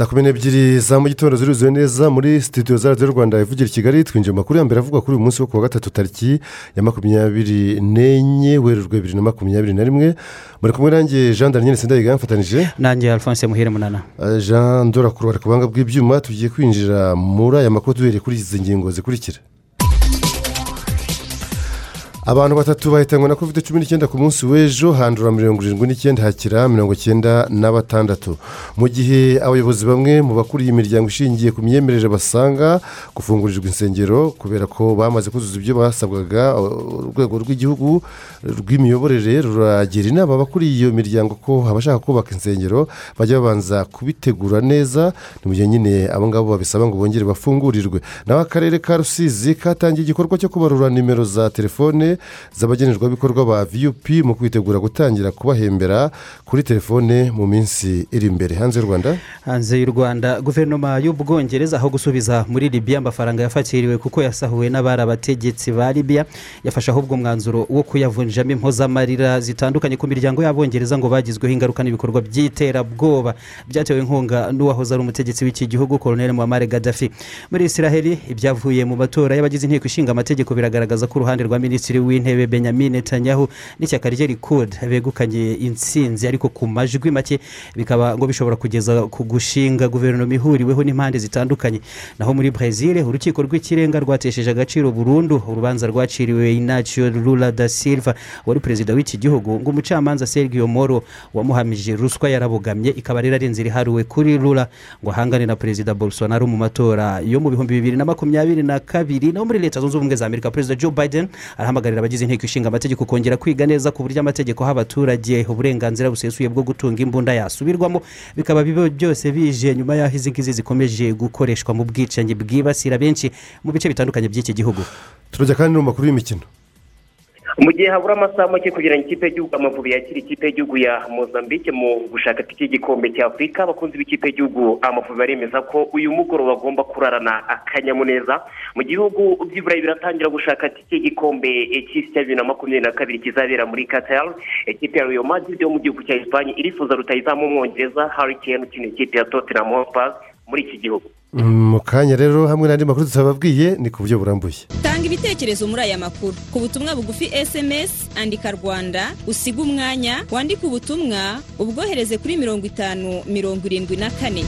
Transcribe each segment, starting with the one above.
Saa kumi n'ebyiri za mu gitondo ziruzuye neza muri sitidiyo za radiyo rwanda ivugira i kigali twinjiye mu makuru ya mbere avugwa kuri uyu munsi wo ku wa gatatu tariki ya makumyabiri n'enye werurwe bibiri na makumyabiri na rimwe. Muri kumwe nanjye jean daniel sendayiga mfatanije. Nanjye alphonse muhire munana. Eh, jean ndorakuru ku buhanga bw'ibyuma tugiye kwinjira muri aya makuru duhereye kuri izi ngingo zikurikira. Abantu batatu bahitanywe na covid cumi n'icyenda ku munsi w'ejo handura mirongo irindwi n'icyenda hakira mirongo icyenda na batandatu. Mu gihe abayobozi bamwe mu bakuriye imiryango ishingiye ku myemerere basanga gufungurirwa insengero kubera ko bamaze kuzuza ibyo basabwaga urwego rw'igihugu rw'imiyoborere ruragira inama abakuriye iyo miryango ko abashaka kubaka insengero bajya babanza kubitegura neza ni mu gihe nyine abo ngabo babisaba ngo bongere bafungurirwe. Naho akarere ka rusizi katangiye igikorwa cyo kubarura nimero za telefone z'abagenerwabikorwa ba vup mu kwitegura gutangira kubahembera kuri telefone mu minsi iri imbere hanze y'u rwanda? Hanze y'u rwanda guverinoma y'ubwongereza aho gusubiza muri libiya amafaranga yafatiriwe kuko yasahuwe n'abari abategetsi ba libiya yafashe ahubwo umwanzuro wo kuyavunjamo impozamarira zitandukanye ku miryango y'abongereza ngo bagizweho ingaruka n'ibikorwa by'iterabwoba. Byatewe inkunga n'uwahoze ari umutegetsi w'iki gihugu koroneli muhammad gaddafi. Muri israheli ibyavuye mu matora y'abagize inteko ishinga amategeko biragaragaza ko uruhande rwa minisitiri w'intebe benjamin netanyahu n'ishyaka rye rikud begukanye intsinzi ariko ku majwi make bikaba ngo bishobora kugeza ku gushinga guverinoma ihuriweho n'impande zitandukanye. Naho muri brezil urukiko rw'ikirenga rwatesheje agaciro burundu urubanza rwaciriwe inacio lula da silva wari perezida w'iki gihugu ngo umucamanza sergio moro wamuhamije ruswa yarabogamye ikaba rero ari inzira iharuwe kuri lula ngo ahangane na perezida bolsonaro mu matora yo mu bihumbi bibiri na makumyabiri na kabiri. Naho muri leta zunze ubumwe za amerika perezida joe biden arahamagarira abagize inteko ishinga amategeko kongera kwiga neza ku buryo amategeko aha abaturage uburenganzira busesuye bwo gutunga imbunda yasubirwamo bikaba byose bije nyuma y'aho izi ngizi zikomeje gukoreshwa mu bwicanyi bwibasira benshi mu bice bitandukanye by'iki gihugu. Turajya kandi no mu makuru y'imikino. Mu gihe habura amasaha make kugira ngo ikipe y'igihugu amavubi yakire ikipe y'igihugu ya mozambique mu gushaka itike y'igikombe cya afurika abakunzi b'ikipe y'igihugu amavubi baremeza ko uyu mugoroba bagomba kurarana akanyamuneza. Mu gihugu by'iburayi biratangira gushaka itike y'igikombe cy'isi cya bibiri na makumyabiri na kabiri kizabera muri qatar. Ikipe ya real madrid yo mu gihugu cya esipanye irifuza rutayizamu umwongereza harry kane ukina ikipe ya tottenham hotspur. Muri iki gihugu. Mu kanya rero hamwe n'andi makuru tutababwiye ni ku buryo burambuye. Tanga ibitekerezo muri aya makuru. Ku butumwa bugufi sms andika rwanda usiga umwanya wandike ubutumwa ubwohereze kuri mirongo itanu mirongo irindwi na kane.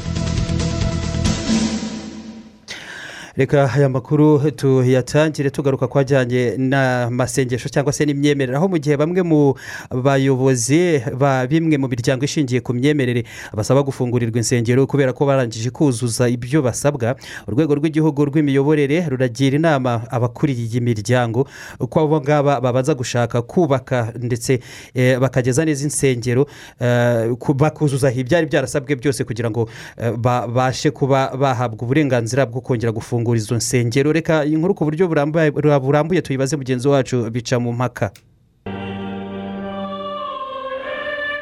Reka aya makuru tuyatangire tugaruka ku ajyanye n'amasengesho cyangwa se n'imyemerere. Aho mu gihe bamwe mu bayobozi ba bimwe mu miryango ishingiye ku myemerere basaba gufungurirwa insengero kubera ko barangije kuzuza ibyo basabwa urwego rw'igihugu rw'imiyoborere ruragira inama abakuriye iyi miryango ko abo ngaba babanza gushaka kubaka ndetse eh, bakageza neza insengero eh, ku- bakuzuza ibyari byarasabwe byose kugira ngo eh, babashe kuba bahabwa uburenganzira bwo kongera gufungura izo nsengero. Reka inkuru ku buryo burambuye tuyibaze mugenzi wacu bica mu mpaka.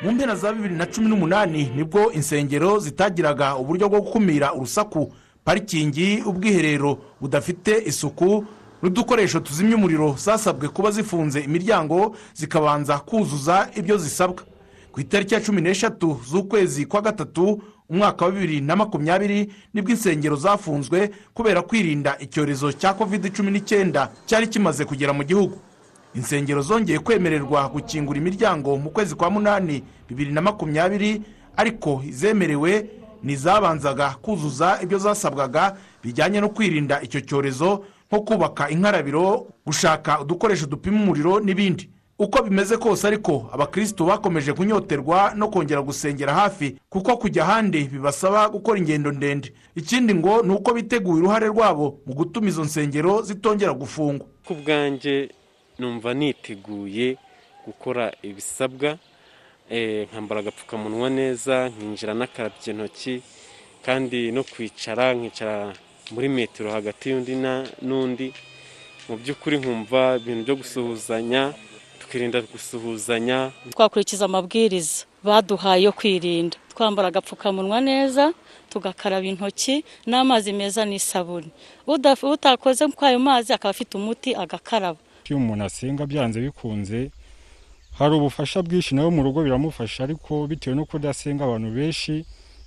Mu mpera za bibiri na cumi n'umunani ni bwo insengero zitagiraga uburyo bwo gukumira urusaku parikingi ubwiherero budafite isuku n'udukoresho tuzimya umuriro zasabwe kuba zifunze imiryango zikabanza kuzuza ibyo zisabwa. Ku itariki ya cumi n'eshatu z'ukwezi kwa gatatu umwaka wa bibiri na makumyabiri ni bwo insengero zafunzwe kubera kwirinda icyorezo cya covid cumi n'icyenda cyari kimaze kugera mu gihugu. Insengero zongeye kwemererwa gukingura imiryango mu kwezi kwa munani bibiri na makumyabiri ariko izemerewe ni izabanzaga kuzuza ibyo zasabwaga bijyanye no kwirinda icyo cyorezo nko kubaka inkarabiro gushaka udukoresho dupima umuriro n'ibindi. Uko bimeze kose ariko abakirisitu bakomeje kunyoterwa no kongera gusengera hafi kuko kujya ahandi bibasaba gukora ingendo ndende. Ikindi ngo ni uko biteguye uruhare rwabo mu gutuma izo nsengero zitongera gufungwa. Ku bwanjye numva niteguye gukora ibisabwa nkambara agapfukamunwa neza nkinjira n'akarabye intoki kandi no kwicara nkicara muri metero hagati y'undi n'undi. Mu by'ukuri nkumva ibintu byo gusuhuzanya tukirinda gusuhuzanya. Twakurikiza amabwiriza baduhaye yo kwirinda. Twambara agapfukamunwa neza tugakaraba intoki n'amazi meza n'isabune. Utakoze kuri ayo mazi akaba afite umuti agakaraba. Iyo umuntu asenga byanze bikunze hari ubufasha bwinshi nawe mu rugo biramufasha ariko bitewe no kudasenga abantu benshi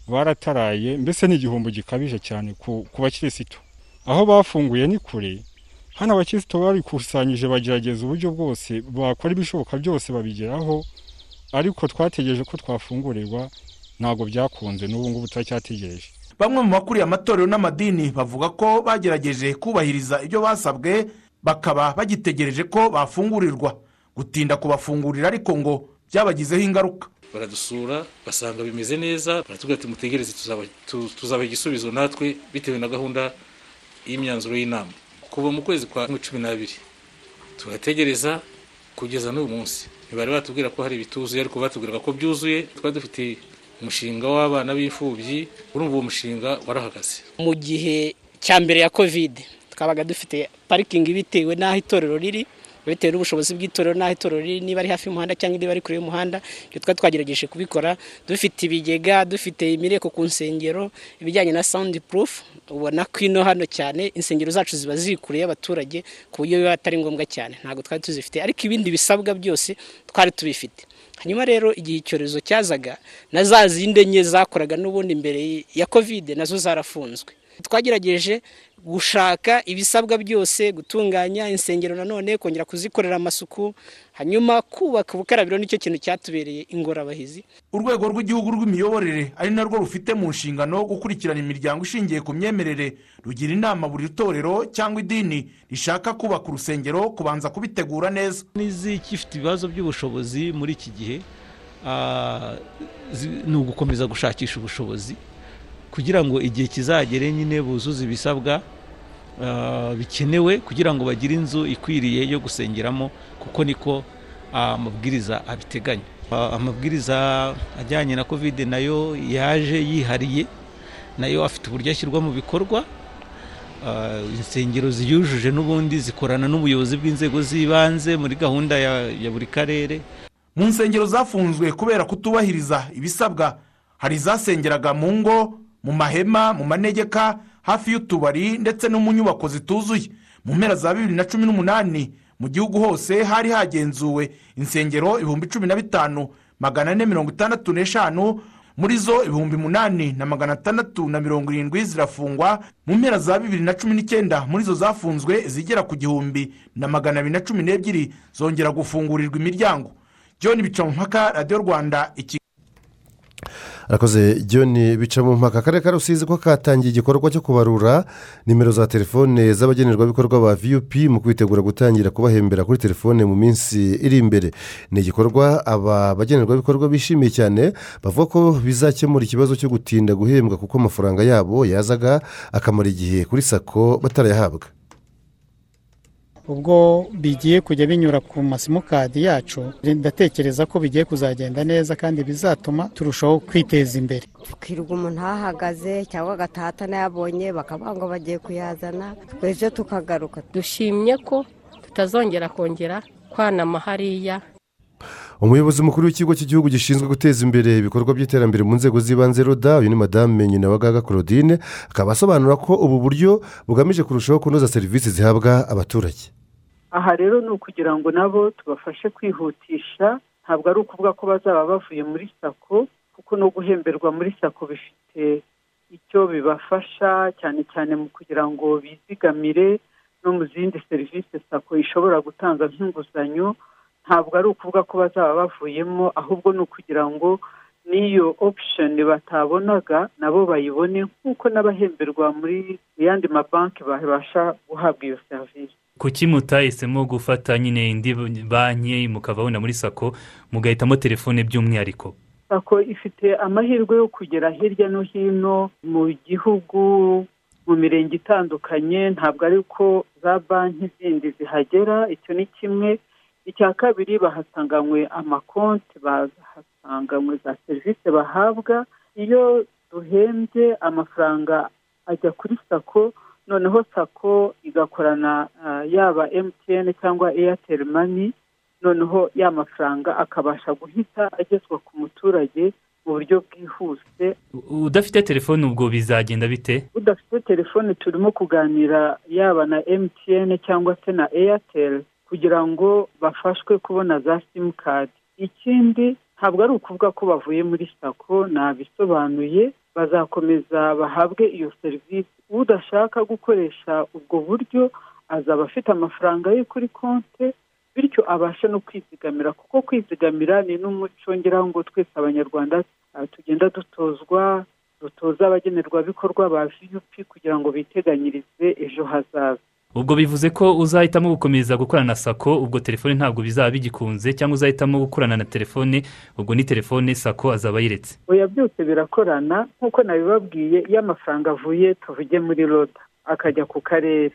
barataraye mbese ni igihombo gikabije cyane ku bakirisitu. Aho bafunguye ni kure hano abakirisitu barikusanyije bagerageza uburyo bwose bakora ibishoboka byose babigeraho ariko twategereje ko twafungurirwa ntabwo byakunze. N'ubu ngubu turacyategereje. Bamwe mu bakuriye amatorero n'amadini bavuga ko bagerageje kubahiriza ibyo basabwe bakaba bagitegereje ko bafungurirwa. Gutinda kubafungurira ariko ngo byabagizeho ingaruka. Baradusura basanga bimeze neza baratubwira ati mutegereze tuzaba igisubizo natwe bitewe na gahunda y'imyanzuro y'inama. Kuva mu kwezi kwa cumi n'abiri. Turategereza kugeza n'uyu munsi. Ntibari batubwira ko hari ibituzuye ariko batubwiraga ko byuzuye. Twari dufite umushinga w'abana b'imfubyi urumva uwo mushinga warahagaze. Mu gihe cya mbere ya kovide twabaga dufite parikingi bitewe n'aho itorero riri. Bitewe n'ubushobozi bw'itorero n'aho itorero riri niba ari hafi y'umuhanda cyangwa niba ari kure y'umuhanda ibyo twari twagerageje kubikora. Dufite ibigega dufite imireko ku nsengero ibijyanye na sawundi purufu ubona ko ino hano cyane insengero zacu ziba ziri kure y'abaturage ku buryo biba atari ngombwa cyane. Ntabwo twari tuzifite ariko ibindi bisabwa byose twari tubifite. Hanyuma rero igihe icyorezo cyazaga na za zindi enye zakoraga n'ubundi mbere ya kovide na zo zarafunzwe. Twagerageje gushaka ibisabwa byose gutunganya insengero nanone kongera kuzikorera amasuku hanyuma kubaka ubukarabiro ni cyo kintu cyatubereye ingorabahizi. Urwego rw'igihugu rw'imiyoborere ari narwo rufite mu nshingano gukurikirana imiryango ishingiye ku myemerere rugira inama buri torero cyangwa idini rishaka kubaka urusengero kubanza kubitegura neza. N'izikifite ibibazo by'ubushobozi muri iki gihe? Ni ugukomeza gushakisha ubushobozi. Kugira ngo igihe kizagere nyine buzuze ibisabwa bikenewe kugira ngo bagire inzu ikwiriye yo gusengeramo kuko niko amabwiriza abiteganya. Amabwiriza ajyanye na kovide na yo yaje yihariye na yo afite uburyo ashyirwa mu bikorwa. Insengero ziyujuje n'ubundi zikorana n'ubuyobozi bw'inzego z'ibanze muri gahunda ya buri karere. Mu nsengero zafunzwe kubera kutubahiriza ibisabwa hari izasengeraga mu ngo mu mahema mu manegeka hafi y'utubari ndetse no mu nyubako zituzuye. Mu mpera za bibiri na cumi n'umunani mu gihugu hose hari hagenzuwe insengero ibihumbi cumi na bitanu magana ane mirongo itandatu n'eshanu muri zo ibihumbi munani na magana atandatu na mirongo irindwi zirafungwa. Mu mpera za bibiri na cumi n'icyenda muri zo zafunzwe zigera ku gihumbi na magana abiri na cumi n'ebyiri zongera gufungurirwa imiryango. John bicamumpaka radiyo rwanda iki arakoze john bica mu mpaka. Akarere ka rusizi ko katangiye igikorwa cyo kubarura nimero za telefone z'abagenerwabikorwa ba vup mu kwitegura gutangira kubahembera kuri telefone mu minsi iri imbere. Ni igikorwa aba bagenerwabikorwa bishimiye cyane bavuga ko bizakemura ikibazo cyo gutinda guhembwa kuko amafaranga yabo yazaga akamara igihe kuri sako batarayahabwa. Ubwo bigiye kujya binyura ku masimukadi yacu ndatekereza ko bigiye kuzagenda neza kandi bizatuma turushaho kwiteza imbere. Tukirirwa umuntu ahahagaze cyangwa agataha atanayabonye bakavuga ngo bagiye kuyazana twese tukagaruka. Dushimye ko tutazongera kongera kwanama hariya umuyobozi mukuru w'ikigo cy'igihugu gishinzwe guteza imbere ibikorwa by'iterambere mu nzego z'ibanze roda uyu ni madame nyina wa gaga claudine akaba asobanura ko ubu buryo bugamije kurushaho kunoza serivisi zihabwa abaturage. Aha rero ni ukugira ngo nabo tubafashe kwihutisha ntabwo ari ukuvuga ko bazaba bavuye muri sako kuko no guhemberwa muri sako bifite icyo bibafasha cyane cyane mu kugira ngo bizigamire no mu zindi serivisi sako ishobora gutanga nk'inguzanyo ntabwo ari ukuvuga ko bazaba bavuyemo ahubwo ni ukugira ngo n'iyo option batabonaga nabo bayibone nk'uko n'abahemberwa muri yandi mabanki babasha guhabwa iyo serivisi kuki mutahisemo gufata nyine indi banki mukava wenda muri sako mugahitamo telefone by'umwihariko? Sako ifite amahirwe yo kugera hirya no hino mu gihugu mu mirenge itandukanye. Ntabwo ari uko za banki zindi zihagera icyo ni kimwe. Icya kabiri bahasanganywe amakonti bahasanganywe za serivisi bahabwa. Iyo duhembye amafaranga ajya kuri sako noneho sako igakorana ah, yaba emutiyene cyangwa eyateri mani noneho ya mafaranga akabasha guhita agezwa ku muturage mu buryo bwihuse. Udafite telefone ubwo bizagenda bite? Udafite telefone turimo kuganira yaba na emutiyene cyangwa se na eyateri kugira ngo bafashwe kubona za simukadi ikindi ntabwo ari ukuvuga ko bavuye muri sako nabisobanuye. Bazakomeza bahabwe iyo serivisi udashaka gukoresha ubwo buryo azaba afite amafaranga ye kuri konti bityo abashe no kwizigamira. Kuko kwizigamira ni n'umuco ngira ngo twese abanyarwanda ah, tugenda dutozwa dutoza abagenerwabikorwa ba vup kugira ngo biteganyirize ejo hazaza. Ubwo bivuze ko uzahitamo gukomeza gukorana na sako ubwo telefone ntabwo bizaba bigikunze cyangwa uzahitamo gukorana na telefone ubwo ni telefone sako azaba ayiretse. Oya byose birakorana nk'uko nabibabwiye iyo amafaranga avuye tuvuge muri roda akajya ku karere.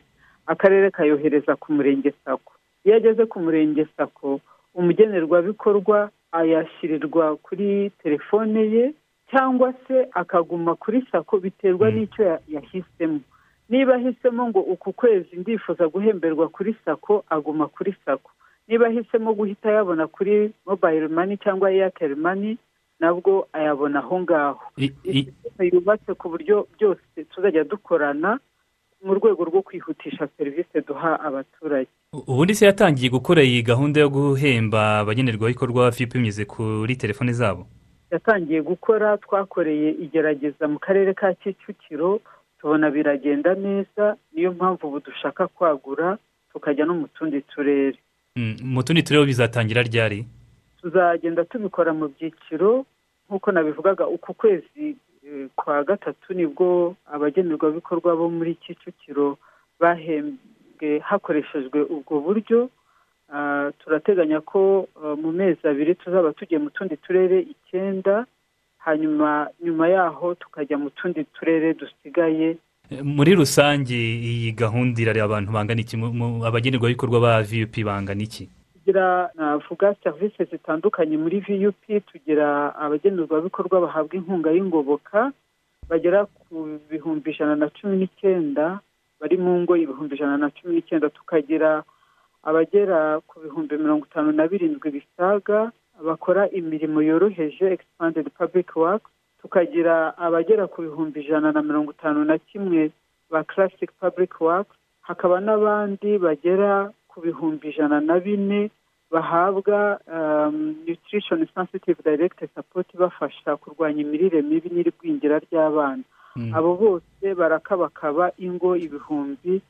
Akarere kayohereza ku murenge sako iyo ageze ku murenge sako umugenerwabikorwa ayashyirirwa kuri telefone ye cyangwa se akaguma kuri sako biterwa n'icyo ya- yahisemo. Niba ahisemo ngo uku kwezi ndifuza guhemberwa kuri sako aguma kuri sako niba ahisemo guhita ayabona kuri mobayiro mani cyangwa eyateri mani nabwo ayabona aho ngaho. Yubatse ku buryo byose tuzajya dukorana mu rwego rwo kwihutisha serivisi duha abaturage. Ubundi se yatangiye gukora iyi gahunda yo guhemba abagenerwabikorwa vipu binyuze kuri telefone zabo? Yatangiye gukora twakoreye igerageza mu karere ka kicukiro tubona biragenda neza niyo mpamvu ubu dushaka kwagura tukajya no mu tundi turere. Mm, mu tundi turere bizatangira ryari? Tuzagenda tubikora mu byiciro nk'uko nabivugaga uku kwezi eh, kwa gatatu ni bwo abagenerwabikorwa bo muri kicukiro bahembwe hakoreshejwe ubwo buryo. Ah, turateganya ko ah, mu mezi abiri tuzaba tugiye mu tundi turere icyenda hanyuma nyuma yaho tukajya mu tundi turere dusigaye. Eh, muri rusange iyi gahunda irareba abantu bangana iki? Abagenerwabikorwa ba vipu bangana iki? Tugira navuga serivisi zitandukanye muri vup tugira abagenerwabikorwa bahabwa inkunga y'ingoboka bagera ku bihumbi ijana na cumi n'icyenda bari mu ngo ibihumbi ijana na cumi n'icyenda. Tukagira abagera ku bihumbi mirongo itanu na birindwi bisaga bakora imirimo yoroheje expanded public work tukagira abagera ku bihumbi ijana na mirongo itanu na kimwe ba classic public work hakaba n'abandi bagera ku bihumbi ijana na bine bahabwa um, nutrition sensitive direct support ibafasha kurwanya imirire mibi n'irigwingira ry'abana. Abo bose barakabakaba ingo ibihumbi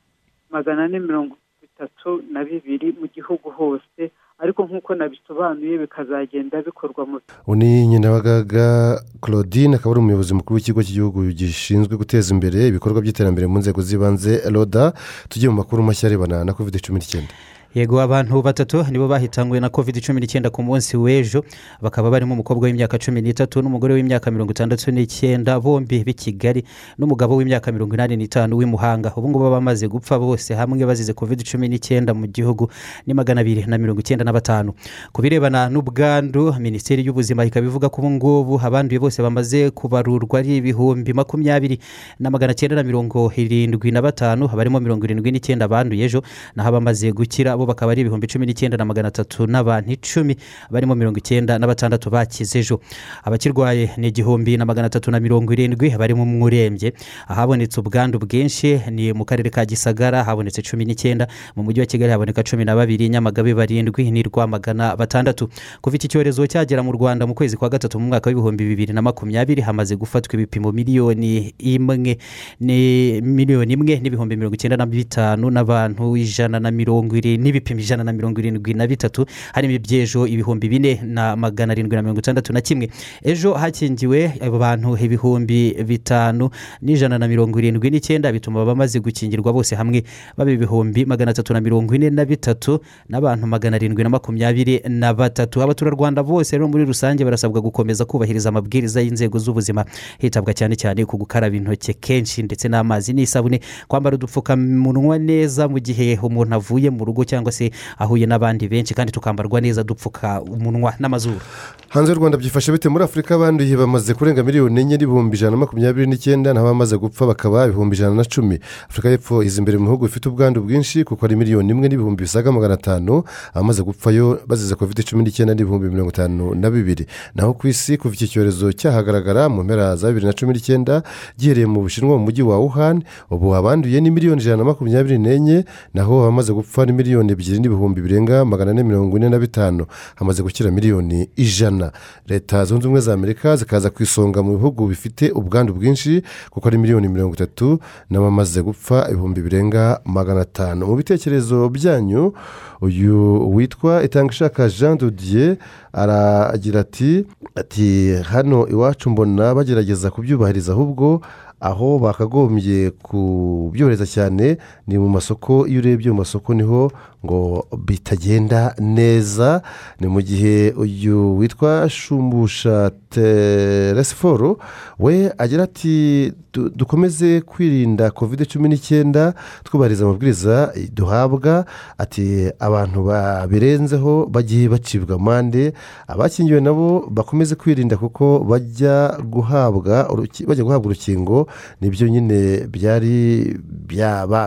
magana ane mirongo itatu na bibiri mu gihugu hose ariko nk'uko nabisobanuye bikazagenda bikorwa mu ni nyinabagaga claudine akaba ari umuyobozi mukuru w'ikigo cy'igihugu gishinzwe guteza imbere ibikorwa by'iterambere mu nzego z'ibanze roda. Tugiye mu makuru mashya arebana na covid cumi n'icyenda. Yego abantu batatu nibo bahitanywe na covid cumi n'icyenda ku munsi w'ejo. Bakaba barimo umukobwa w'imyaka cumi n'itatu n'umugore w'imyaka mirongo itandatu n'icyenda bombi b'i kigali n'umugabo w'imyaka mirongo inani n'itanu w'i muhanga. Ubu ngubu bamaze gupfa bose hamwe bazize covid cumi n'icyenda mu gihugu ni magana abiri na mirongo icyenda na batanu. Ku birebana n'ubwandu minisiteri y'ubuzima ikaba ivuga ko ubu ngubu abanduye bose bamaze kubarurwa ari ibihumbi makumyabiri na magana cyenda na mirongo irindwi na batanu barimo mirongo irindwi n'icyenda banduye ejo naho abamaze gukira. Bo bakaba ari ibihumbi cumi n'icyenda na magana atatu n'abantu icumi barimo mirongo icyenda na batandatu bakize ejo. Abakirwaye ni igihumbi na magana atatu na mirongo irindwi barimo umwe urembye ahabonetse ubwandu bwinshi ni mu karere ka gisagara habonetse cumi n'icyenda mu mujyi wa kigali haboneka cumi na babiri nyamagabe barindwi ni rwamagana batandatu. Kuva iki cyorezo cyagera mu rwanda mu kwezi kwa gatatu mu mwaka w'ibihumbi bibiri na makumyabiri hamaze gufatwa ibipimo miliyoni imwe ni miliyoni imwe n'ibihumbi mirongo icyenda na bitanu n'abantu ijana na mirongo irindwi n'ibipimo ijana na mirongo irindwi na bitatu harimo iby'ejo ibihumbi bine na magana arindwi na mirongo itandatu na kimwe. Ejo hakingiwe abantu ibihumbi bitanu n'ijana na mirongo irindwi n'icyenda bituma abamaze gukingirwa bose hamwe. Baba ibihumbi magana atatu na mirongo ine na bitatu n'abantu magana arindwi na makumyabiri na batatu. Abaturarwanda bose rero muri rusange barasabwa gukomeza kubahiriza amabwiriza y'inzego z'ubuzima. Hitabwa cyane cyane ku gukaraba intoki kenshi ndetse n'amazi n'isabune kwambara udupfukamunwa neza mu gihe umuntu avuye mu rugo cyangwa se ahuye n'abandi benshi kandi tukambarwa neza dupfuka umunwa n'amazuru. Hanze y'u rwanda byifashe bite? Muri afurika abanduye bamaze kurenga miliyoni enye n'ibihumbi ijana na makumyabiri n'icyenda naho abamaze gupfa bakaba ibihumbi ijana na cumi. Afurika y'epfo iza imbere mu bihugu bifite ubwandu bwinshi kuko ari miliyoni imwe n'ibihumbi bisaga magana atanu abamaze gupfayo bazize kovide cumi n'icyenda n'ibihumbi mirongo itanu na bibiri. Naho ku isi kuva iki cyorezo cyahagaragara mu mpera za bibiri na cumi n'icyenda gihereye mu bushinwa mu mujyi wa wuhan ubu abanduye ni miliyoni ijana na makumyabiri n'enye naho abamaze gupfa ni miliyoni ebyiri n'ibihumbi birenga magana ane mirongo ine na bitanu. Hamaze gukira miliyoni ijana. Leta zunze ubumwe za amerika zikaza ku isonga mu bihugu bifite ubwandu bwinshi kuko ari miliyoni mirongo itatu n'abamaze gupfa ibihumbi birenga magana atanu. Mu bitekerezo byanyu uyu witwa itangishaka jean dodier aragira ati ati hano iwacu mbona bagerageza kubyubahiriza ahubwo aho bakagombye kubyohereza cyane ni mu masoko iyo urebye mu masoko ni ho ngo bitagenda neza. Ni mu gihe uyu witwa shumbusha teresiforo we agira ati dukomeze kwirinda kovide cumi n'icyenda twubahiriza amabwiriza duhabwa. Ati abantu babirenzeho bagiye bacibwa amande abakingiwe nabo bakomeze kwirinda kuko bajya guhabwa bajya guhabwa urukingo. Nibyo nyine byari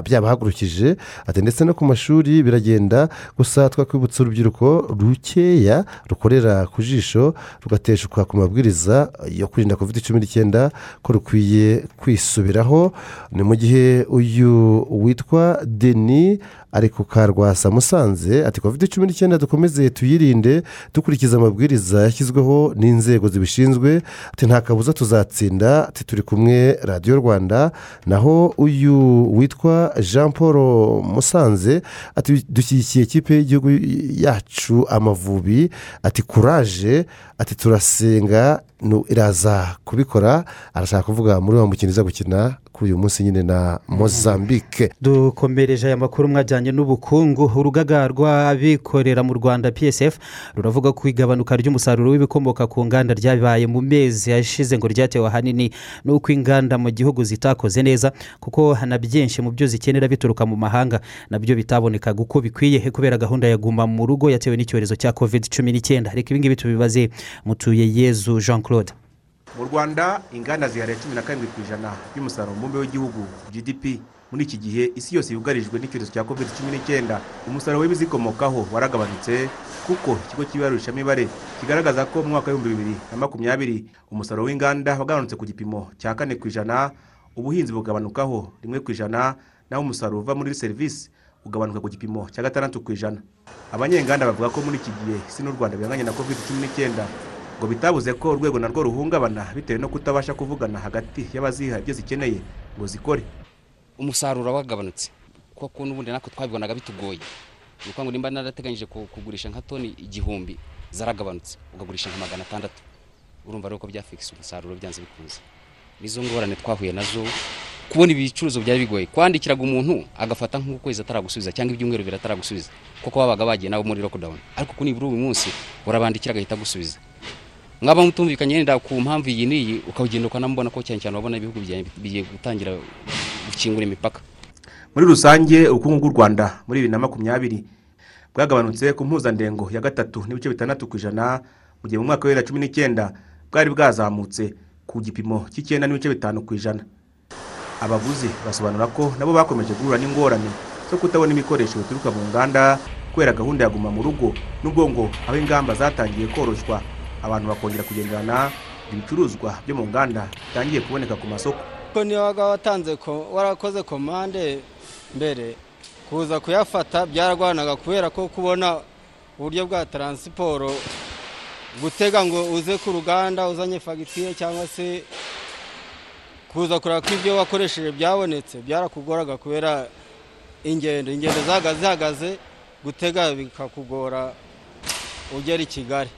byabahagurukije. Ati ndetse no ku mashuri biragenda gusa twakwibutsa urubyiruko rukeya rukorera ku jisho rugateshuka ku mabwiriza yo kwirinda kovide cumi n'icyenda ko rukwiye kwisubiraho. Ni mu gihe uyu witwa deni ari ku karwasa musanze ati kovide cumi n'icyenda dukomeze tuyirinde dukurikiza amabwiriza yashyizweho n'inzego zibishinzwe ati nta kabuza tuzatsinda ati turi kumwe radiyo rwanda. Naho uyu witwa jean paul musanze ati dushyigikiye ikipe y'igihugu yacu amavubi. Ati kuraje ati turasenga. Iraza kubikora arashaka kuvuga muri wa mukino iza gukina kuri uyu munsi nyine na mozambique. Dukomereje aya makuru mwajyanye n'ubukungu. Urugaga rw'abikorera mu rwanda psf ruravuga ko igabanuka ry'umusaruro w'ibikomoka ku nganda ryabaye mu mezi ashize ngo ryatewe ahanini n'uko inganda mu gihugu zitakoze neza kuko na byinshi mu byo zikenera bituruka mu mahanga na byo bitabonekaga uko bikwiye kubera gahunda ya guma mu rugo yatewe n'icyorezo cya covid cumi n'icyenda. Reka ibingibi tubibaze. Mutuye yezu jean claude mu rwanda inganda zihariye cumi na karindwi ku ijana by'umusaruro mbumbe w'igihugu gdp muri iki gihe isi yose yugarijwe n'icyorezo cya covid cumi n'icyenda umusaruro w'ibizikomokaho waragabanutse kuko ikigo cy'ibarurishamibare kigaragaza ko mu mwaka w'ibihumbi bibiri na makumyabiri umusaruro w'inganda wagabanutse ku gipimo cya kane ku ijana ubuhinzi bugabanukaho rimwe ku ijana naho umusaruro uva muri serivisi ugabanuka ku gipimo cya gatandatu ku ijana. Abanyenganda bavuga ko muri iki gihe isi n'u rwanda bihanganye na covid cumi n'icyenda. Ngo bitabuze ko urwego narwo ruhungabana bitewe no kutabasha kuvugana hagati y'abaziha ibyo zikeneye ngo zikore. Umusaruro wagabanutse kuko n'ubundi natwe twabibonaga bitugoye. Ni ukuvuga ngo nimba narateganyije kugurisha nka toni igihumbi zaragabanutse. Ukagurisha nka magana atandatu. Urumva rero ko byafikisa umusaruro byanze bikunze. Nizo ngorane twahuye na zo kubona ibicuruzwa byari bigoye. Kwandikiraga umuntu agafata nk'ukwezi ataragusubiza cyangwa ibyumweru bibiri ataragusubiza. Kuko babaga bagiye nabo muri lockdown. Ariko kuri uyu munsi urabandikira agahita agusubiza. Mwaba mutumvikanye yenda ku mpamvu iyi n'iyi ukagenda ukanamubona ko cyane cyane wabona ibihugu bigiye gutangira gukingura imipaka. Muri rusange ubukungu bw'u rwanda muri bibiri na makumyabiri bwagabanutse ku mpuzandengo ya gatatu n'ibice bitandatu ku ijana mu gihe mu mwaka wa bibiri na cumi n'icyenda bwari bwazamutse ku gipimo cy'icyenda n'ibice bitanu ku ijana. Abaguzi basobanura ko nabo bakomeje guhura n'ingorane zo kutabona ibikoresho bituruka mu nganda kubera gahunda ya guma mu rugo n'ubwo ngo aho ingamba zatangiye koroshywa abantu bakongera kugenderana ibicuruzwa byo mu nganda bitangiye kuboneka ku masoko. Niba watanze warakoze komande mbere kuza kuyafata byaragoranaga kubera ko kubona uburyo bwa taransiporo gutega ngo uze ku ruganda uzanye fagitire cyangwa se kuza kureba ko ibyo wakoresheje byabonetse byarakugoraga kubera ingendo ingendo zihagaze gutega bikakugora ugera i kigali.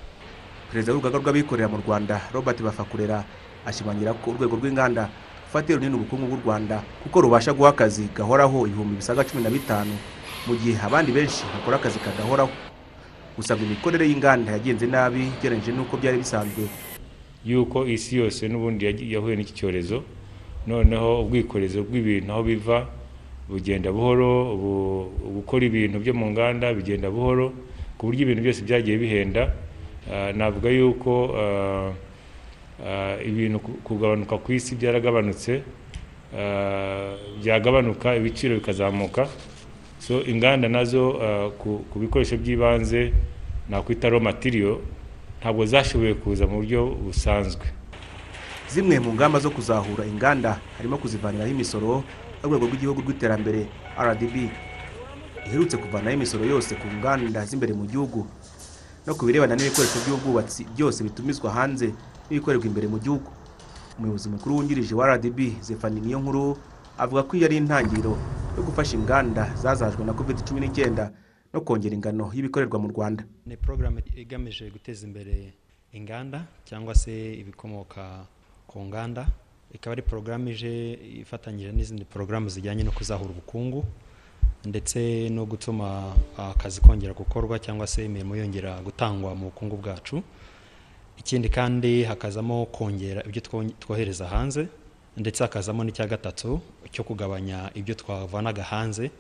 Perezida w'urugaga rw'abikorera mu rwanda robert bafakurera ashimangira ko urwego rw'inganda rufatiye runini ubukungu bw'u rwanda kuko rubasha guha akazi gahoraho ibihumbi bisaga cumi na bitanu mu gihe abandi benshi bakora akazi kadahoraho. Gusa ngo imikorere y'inganda yagenze nabi ugereranyije n'uko byari bisanzwe. Yuko isi yose n'ubundi yahuye n'iki cyorezo noneho ubwikorezi bw'ibintu aho biva bugenda buhoro gukora ibintu byo mu nganda bigenda buhoro ku buryo ibintu byose byagiye bihenda navuga yuko ah, ah, ibintu ku- kugabanuka ku isi byaragabanutse byagabanuka ibiciro bikazamuka. So inganda na zo ku bikoresho by'ibanze nakwita raw material ntabwo zashoboye kuza mu buryo busanzwe. Zimwe mu ngamba zo kuzahura inganda harimo kuzivaniraho imisoro n'urwego rw'igihugu rw'iterambere rdb iherutse kuvanaho imisoro yose ku nganda z'imbere mu gihugu. No ku birebana n'ibikoresho by'ubwubatsi byose bitumizwa hanze n'ibikorerwa imbere mu gihugu. Umuyobozi mukuru wungirije wa rdb zefani niyo nkuru avuga ko iyo ari intangiriro yo gufasha inganda zazajwe na covid cumi n'icyenda no kongera ingano y'ibikorerwa mu rwanda. Ni porogaramu igamije guteza imbere inganda cyangwa se ibikomoka ku nganda. Ikaba ari porogaramu ije ifatanyije n'izindi porogaramu zijyanye no kuzahura ubukungu. Ndetse no gutuma akazi kongera gukorwa cyangwa se imirimo yongera gutangwa mu bukungu bwacu. Ikindi kandi hakazamo kongera ibyo two- twohereza hanze ndetse hakazamo n'icya gatatu cyo kugabanya ibyo twavanaga hanze